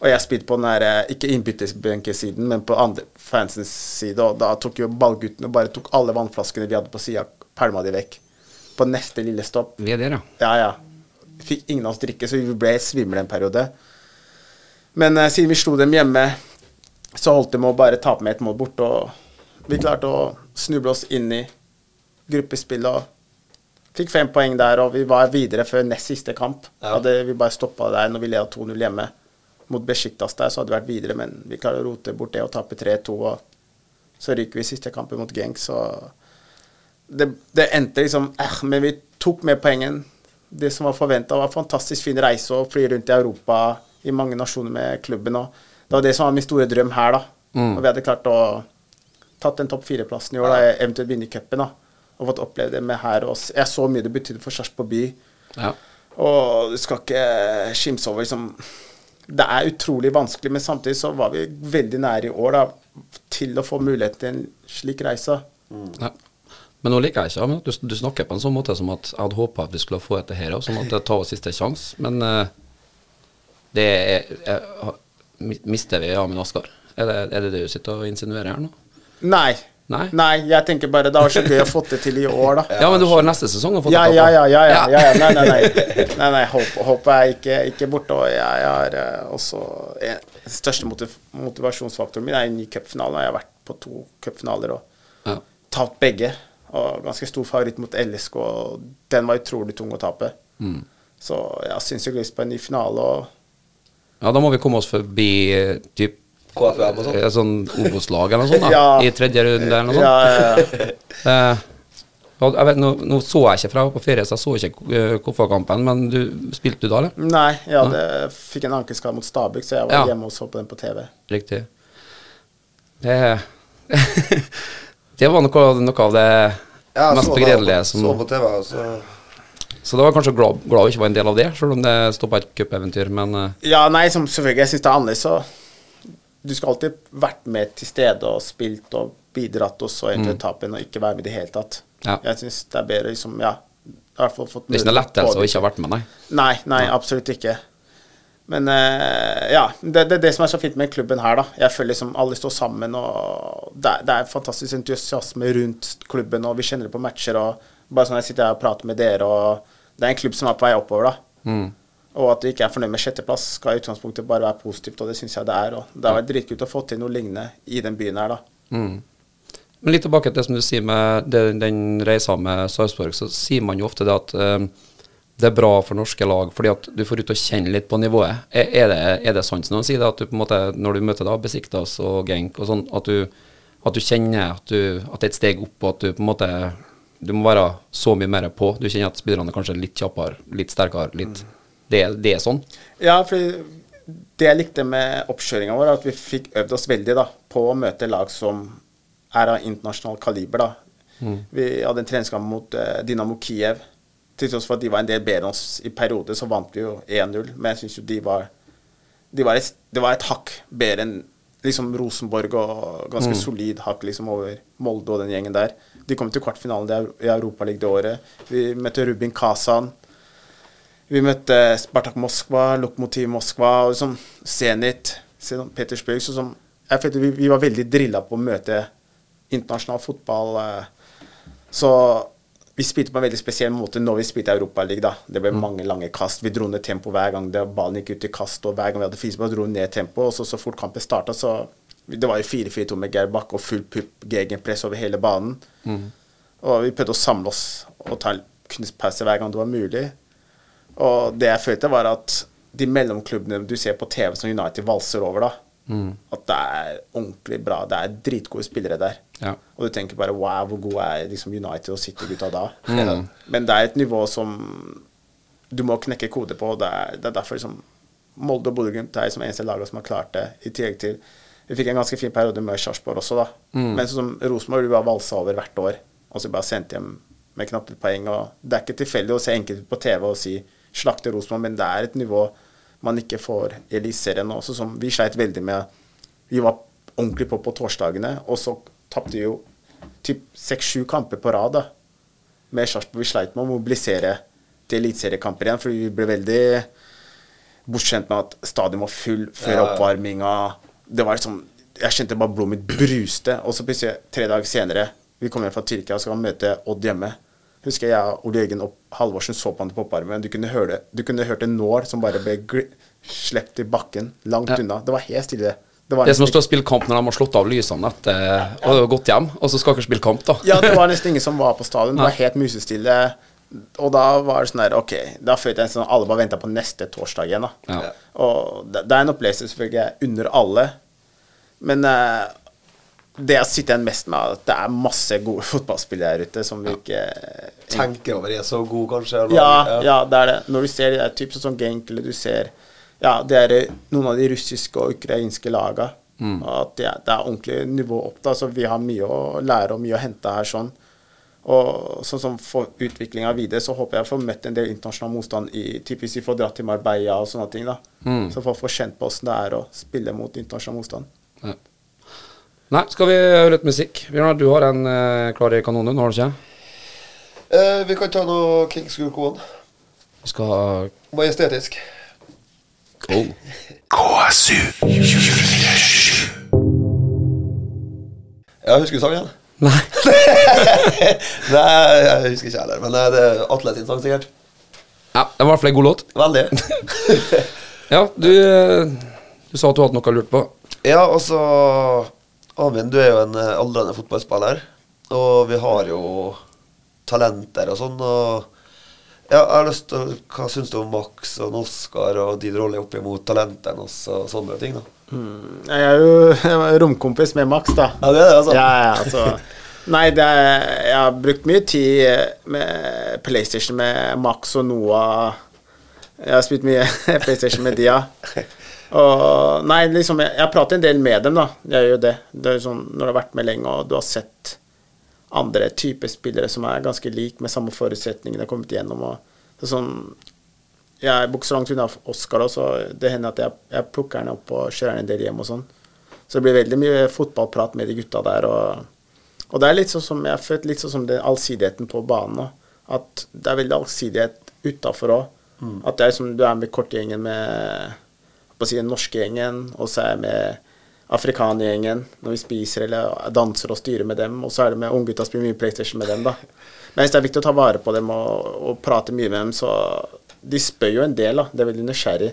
Og jeg spilte på den der, eh, ikke innbytterbenkesiden, men på andre fansens side, og da tok jo ballguttene bare tok alle vannflaskene vi hadde på sida, pælma de vekk. På neste lille stopp. Vi er der, ja. Ja, ja. Fikk ingen av oss drikke, så vi ble svimle en periode. Men eh, siden vi slo dem hjemme, så holdt det med å bare tape med ett mål bort. Og vi klarte å snuble oss inn i gruppespillet og fikk fem poeng der. Og vi var videre før nest siste kamp. Ja. Hadde vi bare stoppa der når vi leda 2-0 hjemme. mot Besjiktas der, så hadde vi vært videre, men vi klarer å rote bort det og tape 3-2. og Så ryker vi siste kampen mot Genk, så det, det endte liksom eh, Men vi tok med poengen. Det som var forventa, var fantastisk fin reise og fly rundt i Europa i mange nasjoner med klubben. og Det var det som var min store drøm her, da. Og vi hadde klart å tatt den topp fire-plassen i år, da, eventuelt vinne cupen. da, Og fått oppleve det med her. Og oss. jeg så mye det betydde for Sarpsborg by. Ja. Og du skal ikke skimse over liksom Det er utrolig vanskelig, men samtidig så var vi veldig nære i år da, til å få mulighet til en slik reise. Ja. Men nå liker jeg ikke men du, du snakker på en sånn måte som at jeg hadde håpa at vi skulle få dette her òg, sånn at det tar siste sjanse. Men eh, det er, er, Mister vi Amund Askar? Er det, er det det du sitter og insinuerer her nå? Nei. Nei? jeg tenker bare det var så gøy å få det til i år, da. Ja, men du har neste sesong å få Ja, det ja, på. ja, ja, ja, ja, ja. Nei, nei, nei. nei, nei håp, er ikke, ikke borte. Og jeg har eh, også Den største motiv motivasjonsfaktoren min er en ny cupfinale. Jeg har vært på to cupfinaler og Ja. tapt begge. Og ganske stor favoritt mot LSK, og den var utrolig tung å tape. Mm. Så jeg har sinnssykt lyst på en ny finale. og ja, da må vi komme oss forbi eh, typ KFM og sånn. eh, sånn Obos-lag eller noe sånt, da, Ja. i tredje runde eller noe sånt. Ja, ja, ja. Eh, jeg vet, nå, nå så jeg ikke fra jeg var på ferie, så jeg så ikke uh, Koffa-kampen, men du, spilte du da, eller? Nei, jeg hadde, fikk en ankelskade mot Stabæk, så jeg var Ja. hjemme og så på den på TV. Riktig. Det Det var noe, noe av det Ja, mest begredelige som Så på TV, altså. så Så da var jeg kanskje glad, glad ikke var en del av det, selv om det stoppa et cupeventyr, men eh, Ja, nei, som selvfølgelig, jeg syns det er annerledes, så Du skal alltid vært med til stede og spilt og bidratt, og så etter mm. etappen og ikke være med i det hele tatt. Ja. Jeg syns det er bedre liksom, ja i hvert fall fått det er ikke noe lettelse å ikke ha vært med, nei. Nei, nei, absolutt ikke. Men uh, ja, det, det er det som er så fint med klubben her, da. Jeg føler liksom alle står sammen, og det det er fantastisk entusiasme rundt klubben, og vi kjenner det på matcher, og bare sånn jeg sitter her og prater med dere, og det er en klubb som er på vei oppover, da. Mm. Og at du ikke er fornøyd med sjetteplass, skal i utgangspunktet bare være positivt, og det syns jeg det er. Og det har vært dritkult å få til noe lignende i den byen her, da. Mm. Men litt tilbake til det som du sier med den, den reisa med Sarpsborg, så sier man jo ofte det at eh, det er bra for norske lag, fordi at du får ut og kjenne litt på nivået. Er, er, det, er det sant som noen sier det, at du på en måte, når du møter da Besiktas og Genk og sånn, at du, at du kjenner at, du, at det er et steg opp, og at du på en måte du må være så mye mer på. Du kjenner at spillerne er kanskje litt kjappere, litt sterkere. litt det, det er sånn. Ja, for det jeg likte med oppkjøringa vår, er at vi fikk øvd oss veldig da, på å møte lag som er av internasjonal kaliber. da. Vi hadde en treningskamp mot uh, Dynamo Kiev. Til tross for at de var en del bedre enn oss i perioder, så vant vi jo 1-0. Men jeg syns jo de var, de var et, Det var et hakk bedre enn liksom Rosenborg og ganske solid hakk liksom over Molde og den gjengen der. De kom til kvartfinalen i Europaligaen det året. Vi møtte Rubin Kazan. Vi møtte Spartak Moskva, Lokomotiv Moskva, og liksom Zenit. Petersburg. Så som, jeg følte vi, vi var veldig drilla på å møte internasjonal fotball. eh. Så vi spilte på en veldig spesiell måte når vi spilte Europaligaen. Det ble mange lange kast. Vi dro ned tempo hver gang det, ballen gikk ut i kast, og hver gang vi hadde frispark, dro vi ned tempo. Og så, så fort kampen starta, så Det var jo 4-4-2 med Geir Bakke og full pupp gegenpress over hele banen. Og vi prøvde å samle oss og ta en kunstpause hver gang det var mulig. Og det jeg følte, var at de mellomklubbene du ser på TV som United valser over, da, at det er ordentlig bra. Det er dritgode spillere der. Ja. Og du tenker bare wow, hvor gode er liksom United og City-gutta da? Men det er et nivå som du må knekke kode på. Det er, det er derfor liksom Molde og Bodø-Glimt er liksom eneste laget som har klart det. I tillegg til Vi fikk en ganske fin periode med Sarpsborg også, da. Men sånn som Rosenborg, du bare valsa over hvert år. Og så bare sendt hjem med knapt et poeng. Og det er ikke tilfeldig å se enkelte på TV og si slakte Rosenborg, men det er et nivå man ikke får i Eliteserien også, som vi sleit veldig med. Vi var ordentlig på på torsdagene, og så tapte vi jo typ seks-sju kamper på rad da, med Sarpsborg. Vi sleit med å mobilisere til eliteseriekamper igjen, fordi vi ble veldig bortskjemt med at stadion var full før oppvarminga. Det var liksom Jeg kjente bare blodet mitt bruste. Og så plutselig, tre dager senere, vi kommer hjem fra Tyrkia og skal møte Odd hjemme. Husker jeg og Ole Jørgen Halvorsen så på han til popparmen. Du kunne høre. Du kunne hørt en nål som bare ble sluppet i bakken, langt Ja. unna. Det var helt stille. Det var Det er som å stå og spille kamp når de har slått av lysene etter og gått hjem, og så skal dere spille kamp, da. Ja, det var nesten ingen som var på stadion. Det var helt musestille. Og da var det sånn der, ok, da følte jeg sånn alle bare venta på neste torsdag igjen. da. Ja. Og det, det er en opplevelse selvfølgelig under alle. Men eh, det jeg sitter igjen mest med, er at det er masse gode fotballspillere der ute som vi ikke Tenker over er så god, kanskje. eller- ja, ja, det er det. Når du ser de der type sånn som Genk, eller du ser ja, det er noen av de russiske og ukrainske laga. At det, er- det er ordentlig nivå opp. da, Så vi har mye å lære og mye å hente her. sånn. Og sånn som for utviklinga videre, så håper jeg å få møtt en del internasjonal motstand i typisk vi får dratt til Marbella og sånne ting. da. Så folk får kjent på åssen det er å spille mot internasjonal motstand. Ja. Nei, skal vi høre litt musikk? Bjørnar, du har en eh, klar i kanonen, har du ikke? Eh, vi kan ta noe Kings Group One. Vi skal Majestetisk. oh. KSU 247. Ja, husker du sangen? Nei. Nei, jeg husker ikke heller. Men eh, det er Atle sin sang, sikkert. Ja, det var i hvert fall en god låt. Veldig. Ja, du, eh, du sa at du hadde noe lurt på. ja, og Amin, du er jo en eh, aldrende fotballspiller. Og vi har jo talenter og sånn. Og ja, jeg har lyst til Hva syns du om Max og Oskar og din rolle opp imot talentene og sånne ting? da? Jeg er jo romkompis med Max, da. Ja, det er det, altså. Ja, ja, altså. Nei, det er, jeg har brukt mye tid med PlayStation med Max og Noah. Jeg har spilt mye PlayStation med Dia. Og nei, liksom, jeg, jeg prater en del med dem, da. Jeg gjør jo det. Det sånn, Når du har vært med lenge, og du har sett andre typer spillere som er ganske lik, med samme forutsetninger, kommet gjennom og er sånn, Jeg bukser langt unna Oskar så Det hender at jeg, jeg plukker den opp og kjører den en del hjem og sånn. Så det blir veldig mye fotballprat med de gutta der. Og, og det er litt sånn som jeg har følt litt sånn som den allsidigheten på banen. òg. At det er veldig allsidighet utafor òg. At det er som du er med kortgjengen med på å si, den norske gjengen, og så er jeg med afrikanergjengen når vi spiser eller danser og styrer med dem. Og så er det med unggutta spiller mye PlayStation med dem, da. Men jeg synes det er viktig å ta vare på dem og, og prate mye med dem, så de spør jo en del, da. Det er veldig nysgjerrig.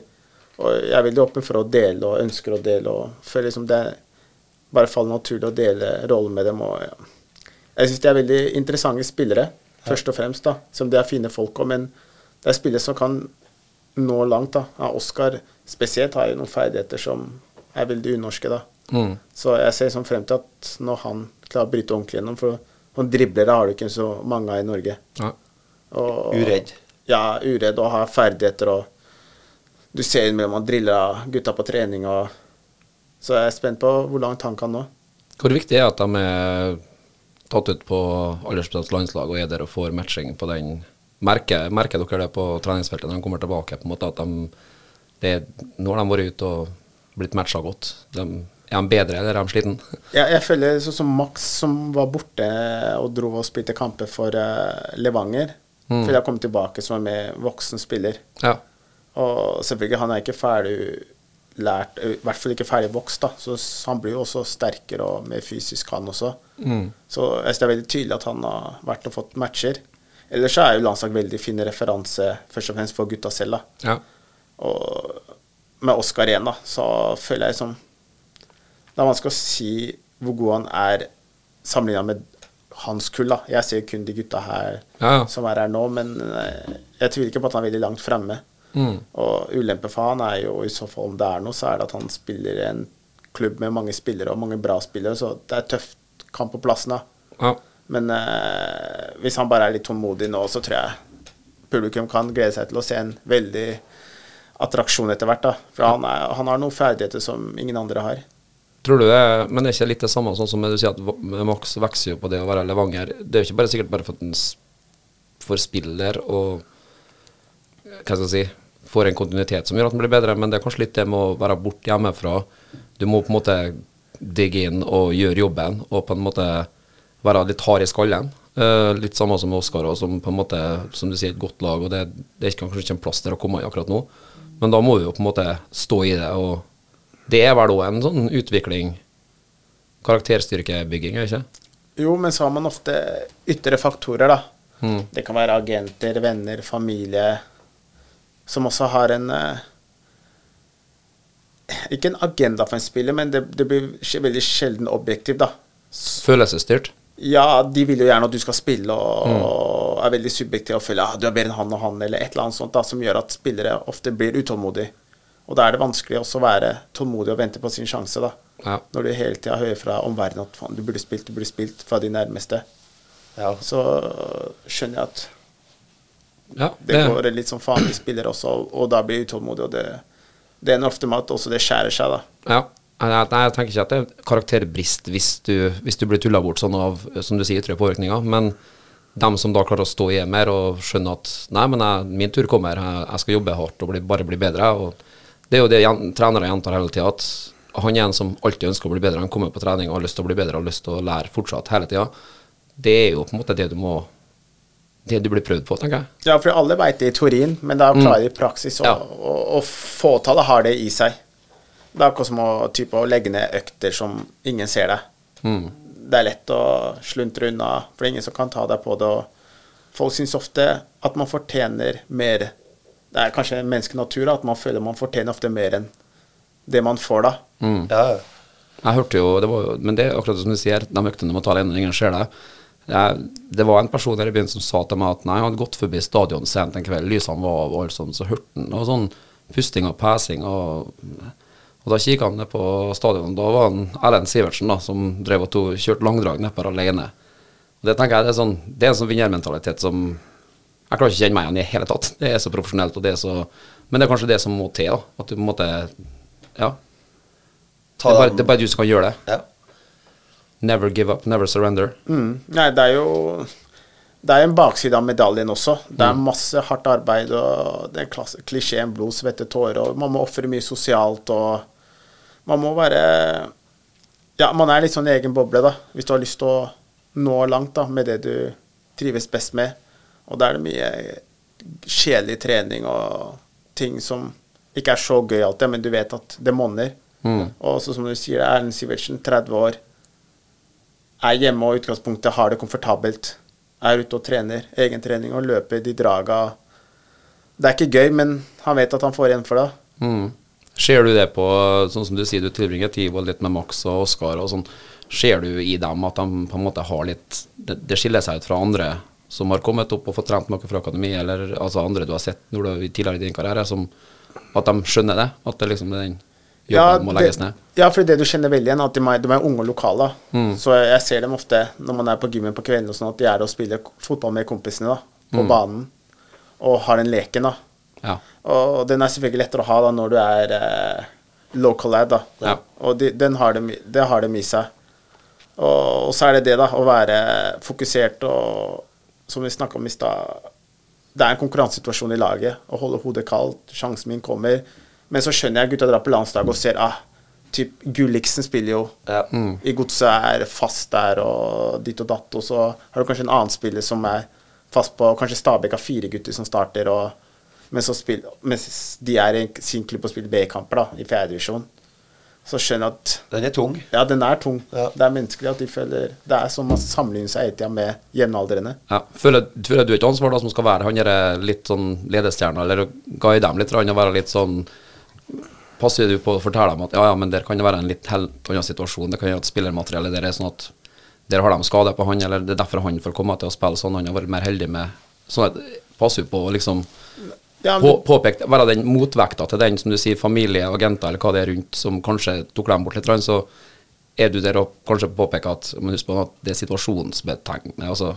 Og jeg er veldig åpen for å dele og ønsker å dele og føler liksom det bare faller naturlig å dele rollen med dem. Og, ja. Jeg syns de er veldig interessante spillere, først og fremst, da. Som de er fine folk òg, men det er spillere som kan nå langt, da. Ja, Oskar spesielt har jeg noen ferdigheter som er veldig unorske, da. Mm. Så jeg ser sånn frem til at når han klarer å bryte ordentlig gjennom For noen driblere har du ikke så mange av i Norge. Ja. Og, Uredd. Ja, uredd og har ferdigheter og Du ser innimellom han driller gutta på trening og Så jeg er spent på hvor langt han kan nå. Hvor viktig er at de er tatt ut på aldersbestemt landslag og er der og får matching på den Merker, merker dere det på treningsfeltet når de kommer tilbake? på en måte at de, det, Nå har de vært ute og blitt matcha godt. De, er de bedre, eller er de sliten? Jeg, jeg føler sånn som Max, som var borte og dro og spilte kamper for uh, Levanger. Mm. Føler jeg kommet tilbake som en mer voksen spiller. Ja. Og Og selvfølgelig, han er ikke ferdig lært, i hvert fall ikke ferdig vokst, da. Så han blir jo også sterkere og mer fysisk, han også. Mm. Så jeg synes det er veldig tydelig at han har vært og fått matcher. Ellers så er jo landslag veldig fin referanse, først og fremst for gutta selv, da. ja. Og med Oscar igjen, da, så føler jeg som Det er vanskelig å si hvor god han er sammenligna med hans kull. da. Jeg ser kun de gutta her Ja, ja. som er her nå, men eh, jeg tviler ikke på at han er veldig langt fremme. Mm. Og ulempe for han er jo i så fall om det er noe, så er det at han spiller i en klubb med mange spillere og mange bra spillere, så det er tøft kamp på plassen. da. ja. Men eh, hvis han bare er litt tålmodig nå, så tror jeg publikum kan glede seg til å se en veldig attraksjon etter hvert. da. For han, er, han har noen ferdigheter som ingen andre har. Tror du det, men det er ikke litt det samme sånn som du sier at Max vokser jo på det å være Levanger. Det er jo ikke bare sikkert bare for at han får spiller og hva skal jeg si, får en kontinuitet som gjør at han blir bedre, men det er kanskje litt det med å være borte hjemmefra. Du må på en måte digge inn og gjøre jobben, og på en måte være litt hard i skallen. Uh, litt samme som Oskar, som på en måte, som du sier, et godt lag, og det, det er kanskje ikke en plass der å komme i akkurat nå. Men da må vi jo på en måte stå i det, og det er vel òg en sånn utvikling, karakterstyrkebygging, er ikke? Jo, men så har man ofte ytre faktorer, da. Mm. Det kan være agenter, venner, familie, som også har en eh, Ikke en agenda for en spiller, men det, det blir veldig sjelden objektiv, da. Følelsesstyrt. Ja, de vil jo gjerne at du skal spille, og er veldig subjektive og føler at ah, du er bedre enn han og han, eller et eller annet sånt da, som gjør at spillere ofte blir utålmodige. Og da er det vanskelig også å være tålmodig og vente på sin sjanse, da. Ja. Når du hele tida hører fra omverdenen at faen, du burde spilt, du burde spilt, fra de nærmeste. Ja. Så skjønner jeg at Ja, det det, går litt som faen i spillere også, og da blir jeg utålmodig, og det, det ender ofte med at også det skjærer seg, da. ja. Nei, jeg tenker ikke at det er karakterbrist hvis du, hvis du blir tulla bort sånn av, som du sier, ytre påvirkninger, men dem som da klarer å stå i mer og skjønne at nei, men jeg, min tur kommer, jeg, jeg skal jobbe hardt og bli, bare bli bedre. og Det er jo det trenere gjentar hele tida, at han er en som alltid ønsker å bli bedre. Han kommer på trening og har lyst til å bli bedre og har lyst til å lære fortsatt hele tida. Det er jo på en måte det du må Det du blir prøvd på, tenker jeg. Ja, for alle veit det i teorien, men da klarer de i praksis, og, Ja. og, og fåtallet har det i seg. Det er akkurat som å, type, å legge ned økter som ingen ser deg. Det er lett å sluntre unna, for det er ingen som kan ta deg på det. Og folk syns ofte at man fortjener mer. Det er kanskje en menneskenatur, at man føler man fortjener ofte mer enn det man får da. Mm. ja. Jeg hørte jo, det var Men det er akkurat som du sier, de øktene må ta alene, ingen ser det. Jeg, det var en person her i byen som sa til meg at nei, han hadde gått forbi stadion sent en kveld, lysene var av, og alt sånt, så hørte han noe sånn pusting og pesing. Og, og da kikka han ned på stadionet. da var han Erlend Sivertsen, da, som drev og to, kjørte langdrag nedpå alene. Og det tenker jeg det er, sånn, det er en sånn vinnermentalitet som Jeg klarer ikke å kjenne meg igjen i det hele tatt. Det er så profesjonelt, og det er så Men det er kanskje det som må til, da. At du på en måte Ja. Det er, bare, det er bare du som kan gjøre det. ja. Never give up, never surrender. Mm. Nei, det er jo Det er en bakside av medaljen også. Det er masse hardt arbeid og det er klisjeen blod, svette, tårer, og man må ofre mye sosialt og Man må være Ja, man er litt sånn i egen boble, da. Hvis du har lyst til å nå langt da, med det du trives best med. Og da er det mye kjedelig trening og ting som ikke er så gøy alltid, men du vet at det monner. Og så som du sier, Erlend Sivertsen, 30 år, er hjemme og i utgangspunktet har det komfortabelt. Er ute og trener, egentrening og løper de draga. Det er ikke gøy, men han vet at han får igjen for det. Mm. Ser du det på, sånn som du sier, du tilbringer tid litt med Max og Oskar og sånn. Ser du i dem at de på en måte har litt Det, det skiller seg ut fra andre som har kommet opp og fått trent noe fra akademi, eller altså andre du har sett du, tidligere i din karriere, som at de skjønner det? At det liksom er den jobben må legges ned? ja, for det du kjenner veldig igjen, at de de er unge og lokale. Så jeg ser dem ofte når man er på gymmen på kvelden, og sånn at de er og spiller fotball med kompisene da, på banen. Og har den leken. da. Ja. Og den er selvfølgelig lettere å ha da når du er eh, local ad, da. Ja. Og de, den har dem, det har dem i seg. Og, og så er det det, da, å være fokusert og Som vi snakka om i stad Det er en konkurransesituasjon i laget. Å holde hodet kaldt. Sjansen min kommer. Men så skjønner jeg gutta drar på landslaget og ser ah, typ Gulliksen spiller jo Ja. i godset, er fast der og ditt og datt. Og så har du kanskje en annen spiller som er fast på Kanskje Stabæk har fire gutter som starter, og, men så spill, mens de er i sin klubb og spiller B-kamper da, i fjerdedivisjon. Så skjønner jeg at Den er tung. ja, den er tung. Ja. Det er menneskelig at de føler Det er som man sammenligner seg hele tida med jevnaldrende. Ja. Føler, føler du et ansvar da som skal være han der litt sånn ledestjerne, eller å guide dem litt, Han være litt sånn Passer du på å fortelle dem at ja, ja, men der kan det være en litt helt annen situasjon. Det kan gjøre at spillermateriellet der er sånn at der har de skade på han, eller det er derfor han får komme til å spille sånn. Han har vært mer heldig med Sånn at passer du på å liksom Ja, på, men, påpeke Være den motvekta til den, som du sier, familie, agenter eller hva det er rundt, som kanskje tok dem bort litt, så er du der og kanskje påpeker at Men husk på at det er situasjonsbetegnet. Altså,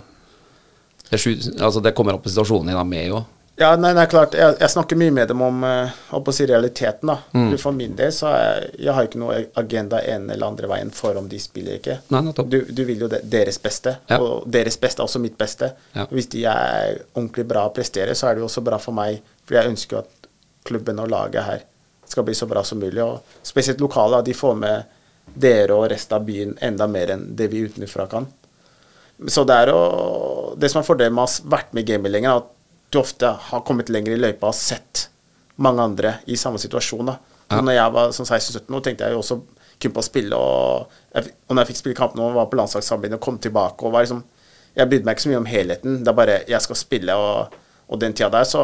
det, er altså, det kommer opp på situasjonen i dem med jo. Ja, nei, nei, klart. Jeg, jeg snakker mye med dem om eh, å si realiteten. da. Mm. For min del så jeg, jeg har ikke noe agenda en eller andre veien for om de spiller ikke. Nei. Du, du vil jo de, deres beste, Ja. og deres beste er også mitt beste. Ja. Hvis de er ordentlig bra og presterer, så er det jo også bra for meg. For jeg ønsker jo at klubben og laget her skal bli så bra som mulig. Og spesielt lokale, de får med dere og resten av byen enda mer enn det vi utenfra kan. Så det er jo Det som er fordelen med å ha vært med i gamet lenger, er at du ofte har kommet lenger i løypa og sett mange andre i samme situasjon. da. Ja. Når jeg var sånn 16-17 år, tenkte jeg jo også kun på å spille. Og, jeg, og når jeg fikk spille kampene nå, var på landslagssamarbeidet og kom tilbake og var liksom Jeg brydde meg ikke så mye om helheten. Det er bare jeg skal spille, og, og den tida der, så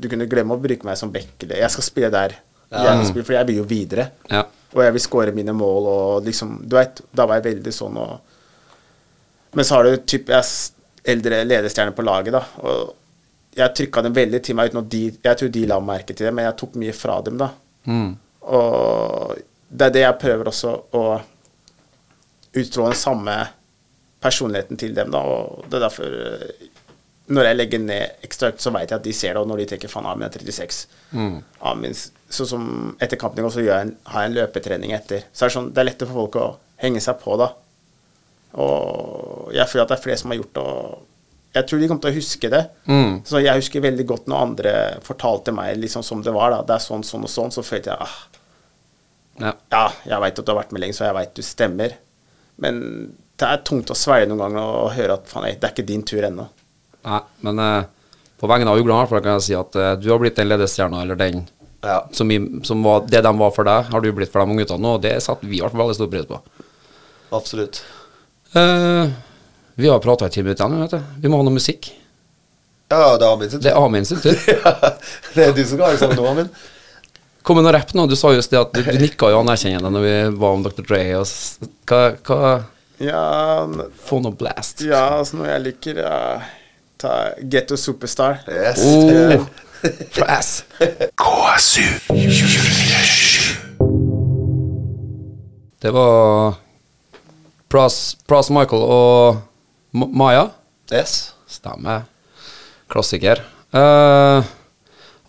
du kunne glemme å bruke meg som back. eller Jeg skal spille der. Jeg spille, for jeg vil jo videre. Ja. Og jeg vil skåre mine mål og liksom Du veit, da var jeg veldig sånn og Men så har du typ jeg er eldre ledestjerner på laget, da. Og jeg trykka dem veldig til meg uten at de Jeg tror de la merke til det, men jeg tok mye fra dem, da. Og det er det jeg prøver også å utstråle den samme personligheten til dem, da. Og det er derfor eh, når jeg legger ned ekstra økt, så vet jeg at de ser det, og når de tenker faen, Amin er 36 Amin, så som etter kampen i går, så gjør jeg en, har jeg en løpetrening etter. Så er det sånn, det er lettere for folk å henge seg på, da. Og jeg føler at det er flere som har gjort det, og jeg tror de kommer til å huske det. Så jeg husker veldig godt når andre fortalte meg liksom som det var, da. Det er sånn, sånn og sånn, så følte jeg ah, Ja. ja, jeg veit at du har vært med lenge, så jeg veit du stemmer. Men det er tungt å svelge noen ganger og høre at faen, det er ikke din tur ennå. Nei, men eh, på vegne av Ugla for hvert kan jeg si at eh, du har blitt den ledestjerna, eller den Ja. som, i, som var det de var for deg, har du blitt for de unge guttene nå, og det setter vi i hvert fall veldig stor pris på. Absolutt. Eh, vi har prata i ti minutter ennå, vet du. Vi må ha noe musikk. Ja, det er Amin sin Det tur. er Amin sin tur. det er du som skal ha eksamenet nå, Amin. Kom med noe rapp nå. Du sa just det at du, du nikka jo anerkjennende når vi ba om Dr. Dre. Og hva, hva Ja, Få noe blast. ja altså noe jeg liker, ja, ta Getto Superstar. Yes. Oh, press. KSU Det var Pras, Pras Michael og Ma Maya. yes. Stemmer. Klassiker. Uh,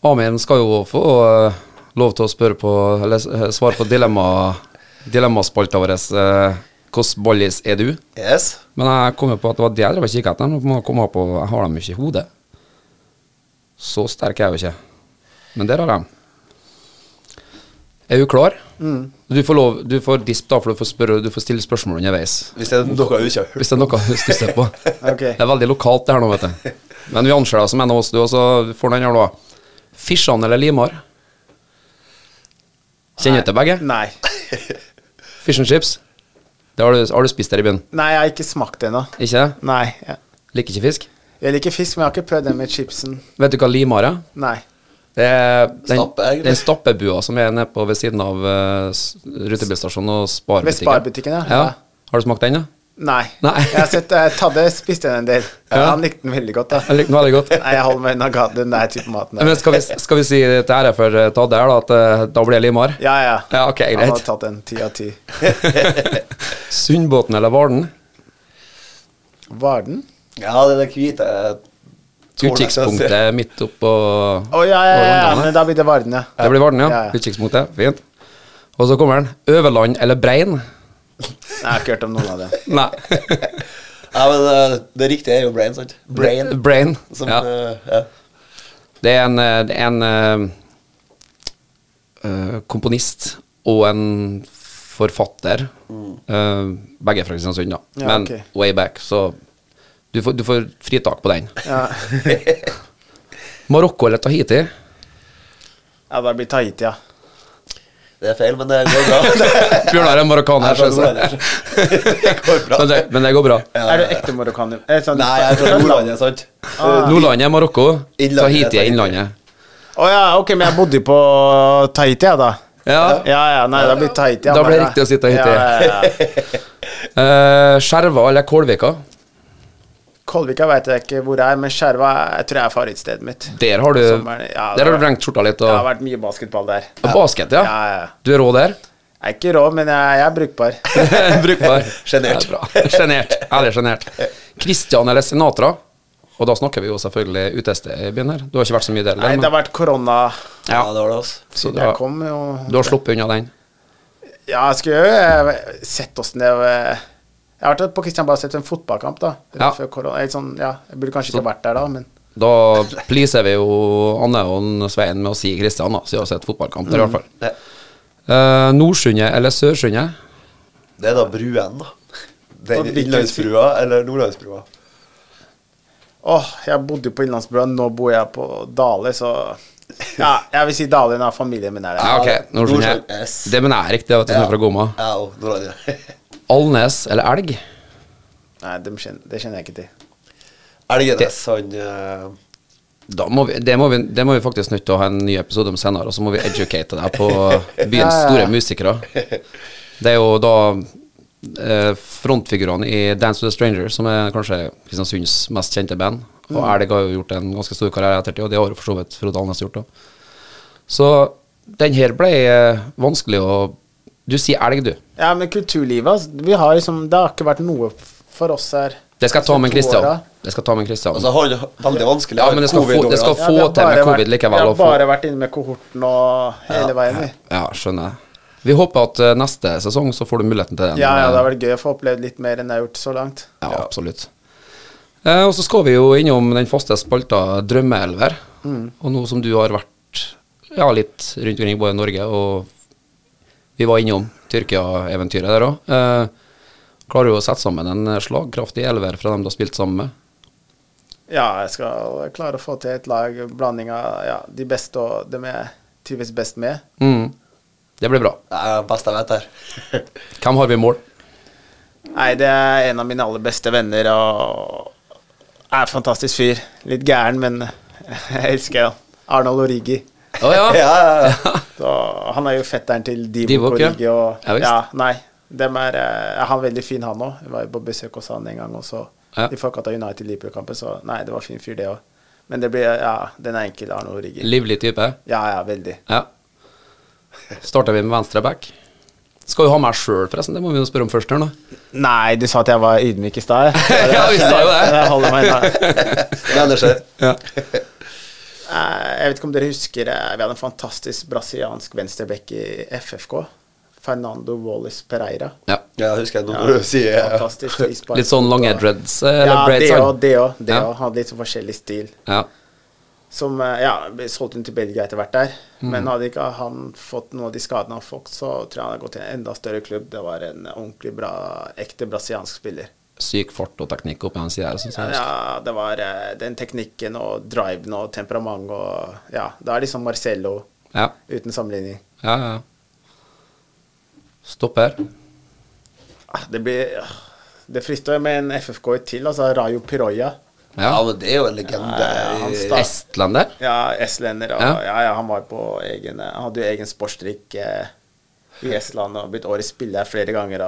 Amin skal jo få uh, lov til å spørre på Eller eh, svare på dilemma dilemmaspalta vår. Uh, Hvordan ballis er du? Yes. Men jeg kom jo på at det var det jeg drev og kikket etter. Må komme på Jeg har dem ikke i hodet. Så sterk er jeg jo ikke. Men der har jeg dem. Er du klar? Du får lov Du får disp, da, for du får, spørre, du får stille spørsmål underveis. Hvis det er noe du ikke har hørt. Hvis det er noe du stusser på. okay. Det er veldig lokalt, det her nå, vet du. Men vi anser deg som en av oss, du, og så får den her, da. Fisjan eller limar? Kjenner du til begge? Nei. Fish and chips? Det har, du, har du spist der i byen? Nei, jeg har ikke smakt det ennå. Ikke? Nei. Ja. Liker ikke fisk? jeg liker fisk, men jeg har ikke prøvd det med chipsen. Vet du hva limar er? Nei. Det er den, Stopper, den stappebua som er nede på ved siden av uh, rutebilstasjonen og Ved sparbutikken. sparbutikken, ja. ja. Har du smakt den, da? Nei. Nei. Jeg har sett uh, Tadde spiste den en del. Ja. Han likte den veldig godt, da. Han likte den veldig godt. Nei, jeg holder meg unna den der type maten. Men skal vi, skal vi si til ære for eh, Tadde her, da, at uh, da blir det limar? Ja, ja. Ja, ok, Han har tatt en ti av ti. Sundbåten eller Varden? Varden? Ja, det er den hvite. Utkikspunktet midt oppå oh, ja, ja, ja, ja, men da blir det Varden, ja. Det blir Varden, ja. Ja, ja. Utkikspunktet. Fint. Og så kommer den. Øverland eller Brein? Jeg har ikke hørt om noen av dem. Nei. Ja, men eh, det riktige er jo brain, sant? Brain. Brain. Som, Ja. Uh, ja. Det er en, eh, det er en eh, eh, komponist og en forfatter. Eh, begge fra Kristiansund, da. Ja, Men okay. way back, så du får, du får fritak på den. Ja, Marokko eller Tahiti? ja det blir Tahiti, ja. Det er feil, men det går bra. Bjørnar er marokkaner, Jeg er så- Nord-Norge. det går bra. men, det, men det går bra. Er du ekte marokkaner? Eh, sånn- Nei, jeg er fra Nordlandet, sant? Ah. Nordlandet er Marokko, Innlandet Tahiti er Innlandet. Å ja, ok, men jeg bodde på Tahiti, jeg, da. Ja. Ja, ja, nei, da blir Tahiti. Da blir det riktig å si Tahiti. Ja, ja, ja. uh, Skjerva eller Kålvika? Kolvika vet jeg ikke hvor det er, men Skjerva jeg tror jeg er favorittstedet mitt. Der har du, Sommeren, ja, der har du vrengt skjorta litt. Det har vært mye basketball der. Ja. basket, ja. Ja, ja. Du er rå der. Jeg er ikke rå, men jeg, jeg er brukbar. Brukbar. Sjenert. Er. Sjenert. Ærlig sjenert. Christian eller Sinatra? Og da snakker vi jo selvfølgelig utested i byen her. Du har ikke vært så mye der? Nei, det har vært korona Ja, det var det, også. så du har, kom. og... du har sluppet unna den? Ja, jeg skulle jo eh, sett åssen det eh, Jeg har vært på Kristian bare sett en fotballkamp, da. Ja. før. Jeg, sånn, ja, jeg burde kanskje ikke vært der da, men Da pleaser vi jo Anne og Svein med å si Kristian, da, siden vi har sett fotballkamp der i hvert fall. Ja. Eh, Nordsundet eller Sørsundet? Det er da bruen, da. Den innlandsbrua eller nordlandsbrua. Åh, jeg bodde jo på Innlandsbrua, nå bor jeg på Dale, så Ja, jeg vil si Dale når familien min er der. Ja, ok. Nordsjøen. Yes. Det mener jeg er riktig, vet du, ja. er fra Goma. Ja, og. Alnes eller Elg? Nei, dem kjenner, det kjenner jeg ikke til. Elgenes, han Da må vi, det, må vi, det må vi faktisk nødt til å ha en ny episode om senere, og så må vi educate deg på byens store musikere. Det er jo da eh, frontfigurene i Dance with a Stranger, som er kanskje Kristiansunds mest kjente band. Og Elg har jo gjort en ganske stor karriere i ettertid, og det har jo for så vidt Frode Alnes gjort òg. Så den her ble eh, vanskelig å Du sier elg, du. Ja, men kulturlivet altså, Vi har liksom Det har ikke vært noe for oss her. Det skal jeg ta med Christian. Kristian. Det skal ta med Kristian. Altså, har det veldig vanskelig. Ja, men det skal Covid få- det skal ja. få- vi til med covid likevel Vi har bare vært inne med kohorten og hele veien, vi. Ja, skjønner jeg. Vi håper at eh, neste sesong så får du muligheten til det. Ja, ja, det har vært gøy å få opplevd litt mer enn jeg har gjort så langt. Ja, absolutt. Eh, og så skal vi jo innom den faste spalta Drømmeelver. Og nå som du har vært ja, litt rundt omkring både i Norge og vi var innom Tyrkia-eventyret der òg. Eh, klarer du å sette sammen en slagkraftig elver fra dem du har spilt sammen med? Ja, jeg skal klare å få til et lag, blanding av ja, de beste og dem jeg trives best med. Mm. Det blir bra. Det er det beste jeg vet her. Hvem har vi i mål? Nei, det er en av mine aller beste venner og er en fantastisk fyr. Litt gæren, men jeg elsker han. Arnold Origi. Å ja. ja, ja, ja. Så han er jo fetteren til Divo ja. Og, Ja, nei. Dem er, eh, er han veldig fin, han òg. Jeg var jo på besøk hos han en gang også. Ja. I forkant av United-Liverpool-kampen, så nei, det var fin fyr, det òg. Men det blir, ja, den er enkel, Arno Origi. Livlig type. Ja, ja, veldig. Ja. Starter vi med venstre back. Skal jo ha meg sjøl, forresten. Det må vi jo spørre om først her nå. Nei, du sa at jeg var ydmyk i stad. Ja, vi sa jo det. Jeg holder meg unna. Mennesker. Ja. Eh, Jeg vet ikke om dere husker eh, Vi hadde en fantastisk brasiliansk venstreback i FFK. Fernando Wallace Pereira. ja. Ja, jeg husker jeg når du sier ja. Fantastisk frispark. Litt sånn lange dreads, eh, Ja, det òg. Det òg. Det Ja. Hadde litt sånn forskjellig stil. Ja. Som ja, ble solgt inn til Belgia etter hvert der. Mm. Men hadde ikke han fått noen av de skadene han fått, så tror jeg han hadde gått til en enda større klubb. Det var en ordentlig bra, ekte brasiliansk spiller. Syk fart og teknikk oppi den sida her. Ja, det var eh, den teknikken og driven og temperament og Ja, det er liksom Marcello Ja, uten sammenligning. ja, ja. Stopper. Ah, Det blir ah, Det frister med en FFK til, altså Rayo Piroya. ja, Ja. men det er jo en legende. Ja, han Estlender. Ja, estlender. Og, Ja. ja. Ja, han var på egen Han hadde jo egen sportsdrikk eh, i Estland og blitt årets spiller flere ganger.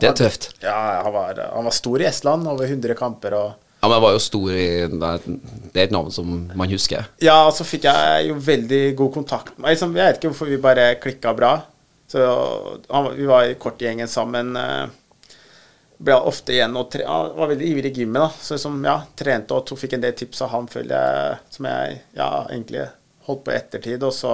Det er tøft. Ja, han var, han var stor i Estland, over 100 kamper. og Ja, men jeg var jo stor i Det er et- navn som man husker. Ja, og så fikk jeg jo veldig god kontakt med liksom, Jeg vet ikke hvorfor vi bare klikka bra. Så han, Vi var i kortgjengen sammen. eh, Ble ofte igjen og tre, Han var veldig ivrig i gymmet, da. Så liksom, ja, trente og fikk en del tips av han, føler jeg, som jeg ja, egentlig holdt på i ettertid. Og så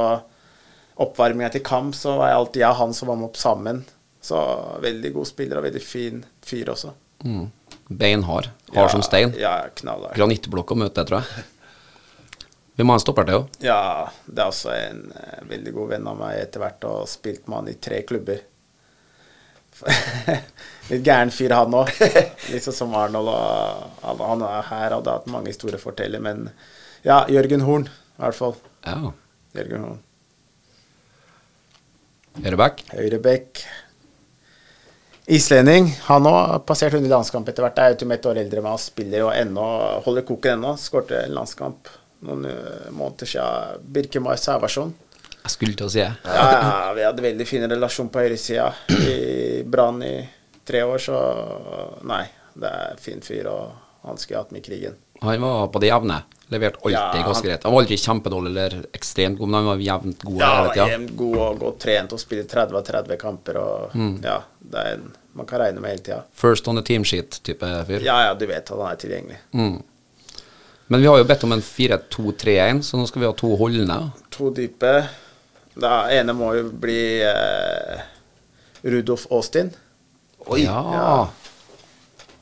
oppvarminga til kamp, så var jeg alltid jeg og han som var med opp sammen. Så veldig god spiller og veldig fin fyr også. Mm. Beinhard. Hard som stein. Ja, knallhard. Granittblokk å møte, tror jeg. Vi må ha en stopper til òg. Ja, det er også en uh, veldig god venn av meg etter hvert, og spilt med han i tre klubber. Litt gæren fyr, han òg. Litt sånn som Arnold. Og han er her hadde hatt mange historier å fortelle, men ja, Jørgen Horn, i hvert fall. Ja. Jørgen Horn. Høyreback. Høyrebekk. Islending. Han òg har passert 100 landskamp etter hvert. Er jo et år eldre med oss, spiller og ennå holder koken ennå. Skårte en landskamp noen eh, måneder siden. Birkemar Sævarsson. Jeg skulle til å si det. Ja, ja, vi hadde veldig fin relasjon på høyresida i Brann i tre år, så nei. Det er fin fyr, og han skulle jeg hatt med i krigen. Han var på det jevne. Leverte alltid Ja, ganske greit. Han var aldri kjempedårlig eller ekstremt god, men han var jevnt god Ja, hele han tida. jevnt god og godt trent og spiller 30 av 30 kamper, og ja, det er en man kan regne med hele tida. First on the team sheet-type fyr. Ja, ja, du vet at han er tilgjengelig. Mm. Men vi har jo bedt om en 4-2-3-1, så nå skal vi ha to holdende. To dype. Det ene må jo bli eh, Rudolf Austin. Oi. Ja.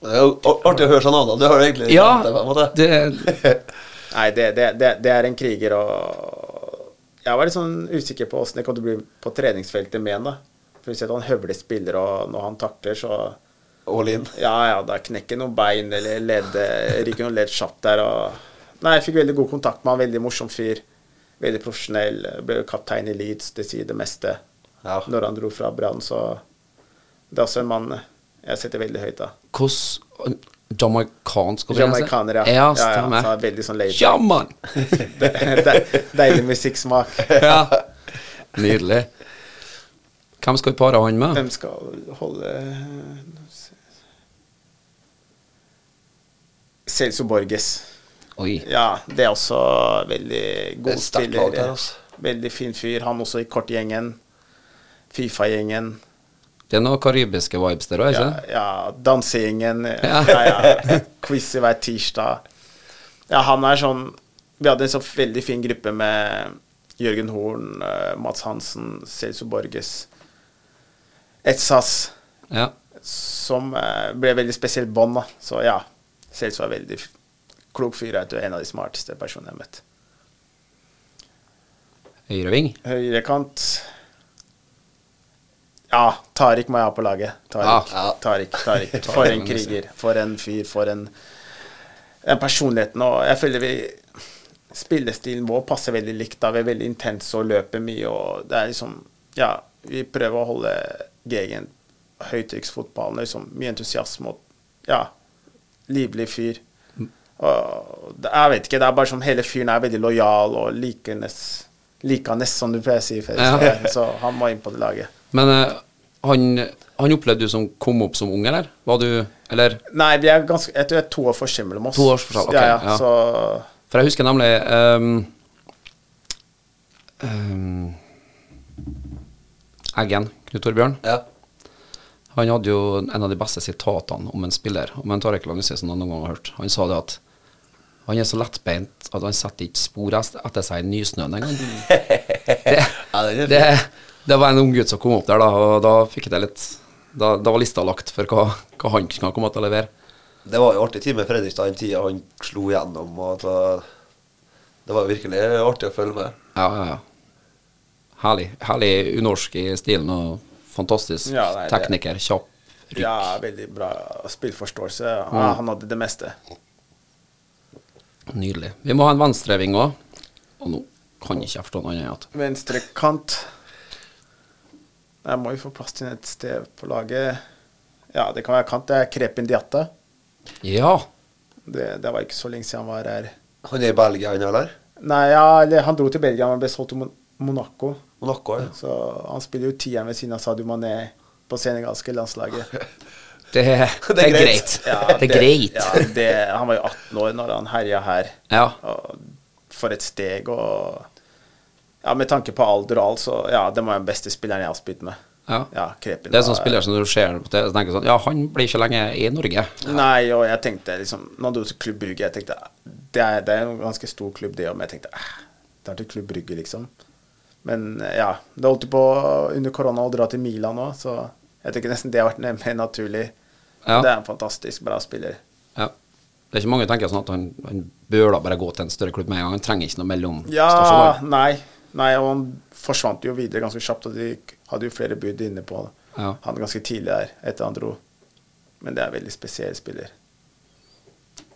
Det er jo artig å høre sånn navn. Det har du egentlig Ja, det, Nei, det, det, det, det er en kriger, og jeg var litt sånn usikker på åssen det kom til å bli på treningsfeltet med han. da. For hvis han høvler spiller, og når han takler, så All in. Ja, ja, da knekker noen bein eller ledd, ryker noen ledd kjapt der. Og Nei, jeg fikk veldig god kontakt med han. Veldig morsom fyr. Veldig profesjonell. Ble kaptein i Leeds, det sier det meste. Ja. Når han dro fra Brann, så Det er også en mann jeg setter veldig høyt av. Hvordan Jamaicansk? Jamaikaner, ja. Ja, ja, ja, så veldig sånn laid de- Deilig musikksmak. ja. Nydelig. Hvem skal vi pare han med? Hvem skal holde Celso Borges. Oi. Ja, det er også veldig god spiller. altså. Veldig fin fyr. Han også i kortgjengen. Fifa-gjengen. Det er noen karibiske vibes der òg, ikke Ja, sant? ja dansegjengen. Ja. Ja, ja. Quiz hver tirsdag. Ja, han er sånn Vi hadde en sånn veldig fin gruppe med Jørgen Horn, eh, Mats Hansen, Celso Borges, Etsas, Ja. som eh, ble veldig spesielt bånd, da. Så ja, Celso er veldig klok fyr. Jeg er en av de smarteste personene jeg har møtt. Høyreving. Høyrekant Ja, Tariq må jeg ha på laget. Tariq. Ja. Tariq, Tariq. For en kriger. For en fyr. For en, en personligheten. Og jeg føler vi Spillestilen vår passer veldig likt. da Vi er veldig intense og løper mye. Og det er liksom Ja, vi prøver å holde Gegen høytrykksfotballen. Liksom, mye entusiasme og Ja, livlig fyr. Og jeg vet ikke, det er bare som hele fyren er veldig lojal og likende, likende som du pleier å si. Før, Ja. Så han må inn på det laget. Men eh, han, han opplevde du som kom opp som ung, eller? Var du Eller Nei, vi er ganske, jeg tror jeg er to år forskjell mellom oss. To års forskjell, ok, ja, ja, ja. Så For jeg husker nemlig um, um, Eggen, Knut Torbjørn, Ja. han hadde jo en av de beste sitatene om en spiller, om en Tarek Lanussisen han noen gang har hørt. Han sa det at han er så lettbeint at han setter ikke spor etter seg i nysnøen engang. Det, er det, det var en ung gutt som kom opp der, da, og da fikk jeg det litt Da, da var lista lagt for hva, hva han kunne komme til å levere. Det var jo artig tid med Fredrikstad den tida han slo igjennom. Og at, uh, det var jo virkelig artig å følge med. Ja, ja, ja. Herlig. Herlig unorsk i stilen og fantastisk Ja, nei, det- tekniker. Kjapp. Rykk. ja, veldig bra spillforståelse. Ja, Mm. han hadde det meste. Nydelig. Vi må ha en venstreving òg. Og nå kan jeg ikke jeg forstå noe annet enn at Venstre kant. Jeg må jo få plass til et sted på laget. Ja, det kan være kant. Det er Krepin Diatta. Ja. Det, det var ikke så lenge siden han var her. Han er i Belgia, han, eller? Nei, ja, han dro til Belgia, men ble solgt til Monaco. Monaco, ja. Så han spiller jo tieren ved siden av Sadio Mané på senegalske landslaget. Det, det er greit. Ja, det er greit. Ja, det, han var jo 18 år når han herja her. Ja. Og for et steg. Og ja, med tanke på alder og alt, så ja, det var den beste spilleren jeg har spilt med. Ja. Ja, Krepin Det er sånn spiller som du ser på TV, og tenker sånn Ja, han blir ikke lenge i Norge. Nei, og jeg tenkte liksom Når du til Klubb Brygge, jeg tenkte det er, det er en ganske stor klubb, det òg, men jeg tenkte eh, det er til Klubb Brygge, liksom. Men ja, det holdt jo på under korona å dra til Milan òg, så jeg tenker nesten det har vært mer naturlig. Ja. Det er en fantastisk bra spiller. Ja. Det er ikke mange som tenker sånn at han, han bør da bare gå til en større klubb med en gang. Han trenger ikke noe mellomstasjoner. Ja, nei. Nei, og han forsvant jo videre ganske kjapt, og de hadde jo flere bud inne på Ja. han ganske tidlig der, etter han dro. Men det er en veldig spesiell spiller.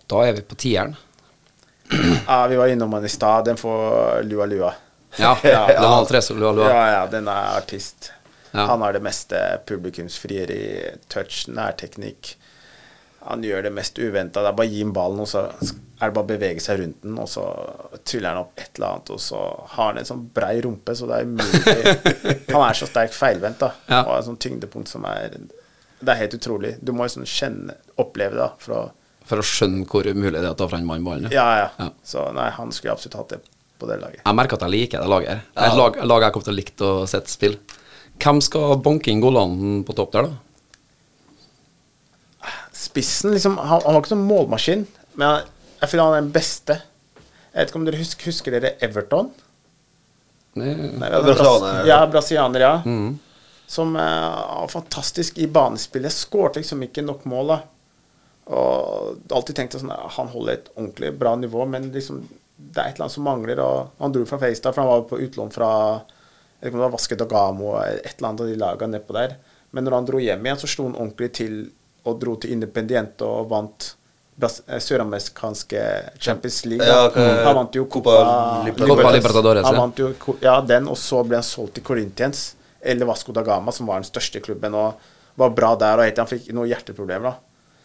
Da er vi på tieren. Ja, vi var innom han i stad. Den får Lua Lua. Ja, Ja. den har lua, lua. Ja, ja, den er artist. Ja. Han har det meste publikumsfrieri, touch, nærteknikk. Han gjør det mest uventa. Det er bare å gi ham ballen, og så er det bare å bevege seg rundt den, og så tryller han opp et eller annet, og så har han en sånn brei rumpe, så det er umulig Han er så sterkt feilvendt, da. Ja. Og har et sånt tyngdepunkt som er Det er helt utrolig. Du må jo sånn kjenne, oppleve det, da, for å For å skjønne hvor umulig det er å ta fra en mann ballen. Ja, ja. Ja. Så nei, han skulle absolutt hatt det på det laget. Jeg merker at jeg liker det laget. her. Det er Et lag, lag jeg kommer til å like å sette spill. Hvem skal banke inn goalene på topp der, da? Spissen, liksom Han, han var ikke sånn målmaskin, men jeg, jeg føler han er den beste. Jeg vet ikke om dere husker, husker dere Everton? Nei, Nei, Brasilianer. Ja, brasilianer, ja. Som eh, var fantastisk i banespillet. Skårte liksom ikke nok mål, da. Og alltid tenkte sånn Han holder et ordentlig bra nivå, men liksom det er et eller annet som mangler. Og han dro fra Feistad, for han var på utlån fra jeg vet ikke om det var Vasket og Gamo et eller annet av de lagene nedpå der. Men når han dro hjem igjen, så slo han ordentlig til og dro til Independiente og vant eh, søramerikanske Champions League. Ja, okay. han vant jo Copa Copa Libertadores. Libertadores, Han ja. vant jo ja, den, og så ble han solgt til Corinthians, eller Vasco da Gama, som var den største klubben, og var bra der. Og helt han fikk noen hjerteproblemer, da.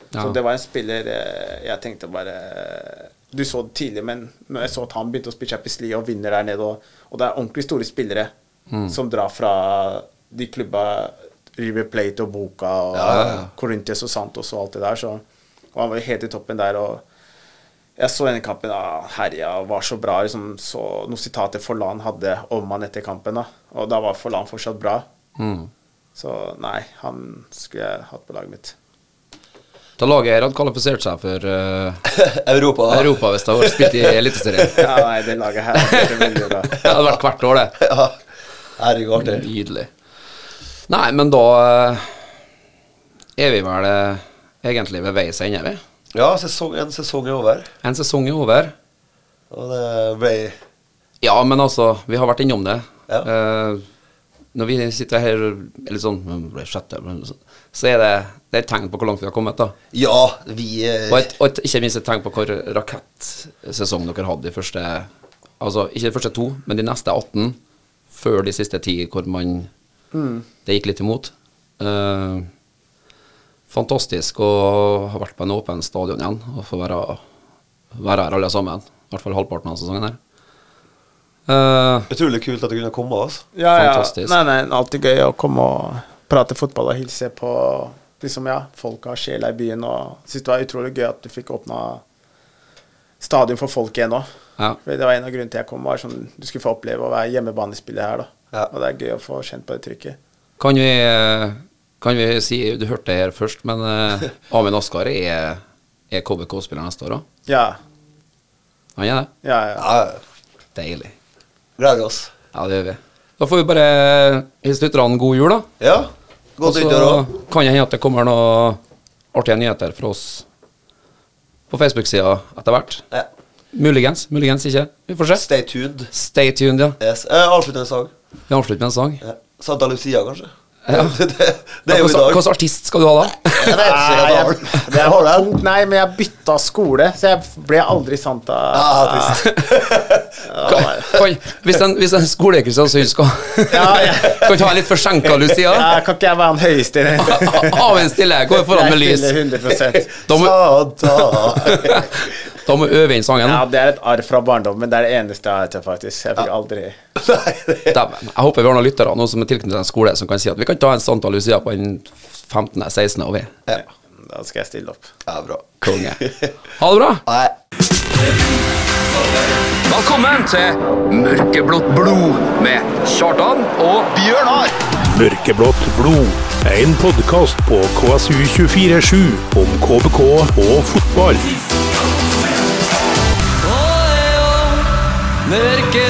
Ja. Så det var en spiller eh, Jeg tenkte bare Du så det tidlig, men når jeg så at han begynte å spille Champions League og vinner der nede, og, og det er ordentlig store spillere Mm. som drar fra de klubba River Plate og Boca og Ja, ja, ja. Corinthians og Santos og alt det der. Så, og han var helt i toppen der. og jeg så denne kampen, da, herja og var så bra. Liksom, så noen sitater Forlan hadde om han etter kampen. da, Og da var Forlan fortsatt bra. Så nei, han skulle jeg hatt på laget mitt. Da laget her hadde kvalifisert seg for uh, Europa. Europa hvis det hadde spilt i Eliteserien. Ja, nei, det laget her er veldig bra. Det hadde vært hvert år, det. Ja. Herregud, artig. Nydelig. Nei, men da eh, er vi vel eh, egentlig ved veis ende, vi. Ja, sesong, en sesong er over. En sesong er over. Og det ble Ja, men altså, vi har vært innom det. Ja. Eh, når vi sitter her litt sånn mm, ble sjette, men så- så er det, det er et tegn på hvor langt vi har kommet. da Ja, vi eh, Og, et, og et, ikke minst et tegn på hvor rakettsesong dere hadde de første Altså ikke de første to, men de neste 18 før de siste ti, hvor man Det gikk litt imot. Eh, fantastisk å ha vært på en åpen stadion igjen og få være, være her alle sammen. I hvert fall halvparten av sesongen her. Eh, Utrolig kult at du kunne komme. Altså. Ja, ja. Fantastisk. Nei, nei, alltid gøy å komme og prate fotball og hilse på liksom, ja, folka og sjela i byen. Og synes det var utrolig gøy at du fikk åpna stadion for folk igjen òg. ja. Det var en av grunnene til jeg kom, var sånn du skulle få oppleve å være hjemmebanespiller her. da. Ja. Og det er gøy å få kjent på det trykket. Kan vi, eh, kan vi si Du hørte det her først, men uh, Amin Askar er, er KBK-spiller neste år òg? Ja, Han er det? ja, ja. Ja, Deilig. gleder oss. Ja, det gjør vi. Da får vi bare hilse lytterne god jul, da. Ja. Godt nyttår òg. kan det hende at det kommer noen artige nyheter fra oss på Facebook-sida etter hvert. Ja. Muligens, muligens ikke. Vi får se. Stay tuned. Stay tuned, ja. Yes. Eh, en sang. Vi avslutter med en sang. Ja. Santa Lucia, kanskje? Ja. det, det, det er jo i dag. hvilken artist skal du ha, da? Jeg vet ikke, Nei, jeg det er tungt. Nei, men jeg bytta skole, så jeg ble aldri Santa. Ah. Kan, kan, hvis, en, hvis en skole i Kristiansund skal Ja, ja. Kan ta en litt forsenka Lucia? Ja, kan ikke jeg være den høyeste? i den? Av en stille, går foran med lys. spiller 100 Da må, Santa. Da må vi øve inn sangen. Ja, det er et arv fra barndommen. Det er det eneste jeg vet, faktisk. Jeg fikk aldri Nei, det. Jeg håper vi har noen lyttere nå som er tilknyttet en skole, som kan si at vi kan ta en Santa Lucia på den 15., 16. og vi. ja. Da skal jeg stille opp. ja, bra. Konge. Ha det bra. Nei. Velkommen til Mørkeblått blod med Kjartan og Bjørnar. Mørkeblått blod. En podkast på KSU247 om KBK og fotball. Mørket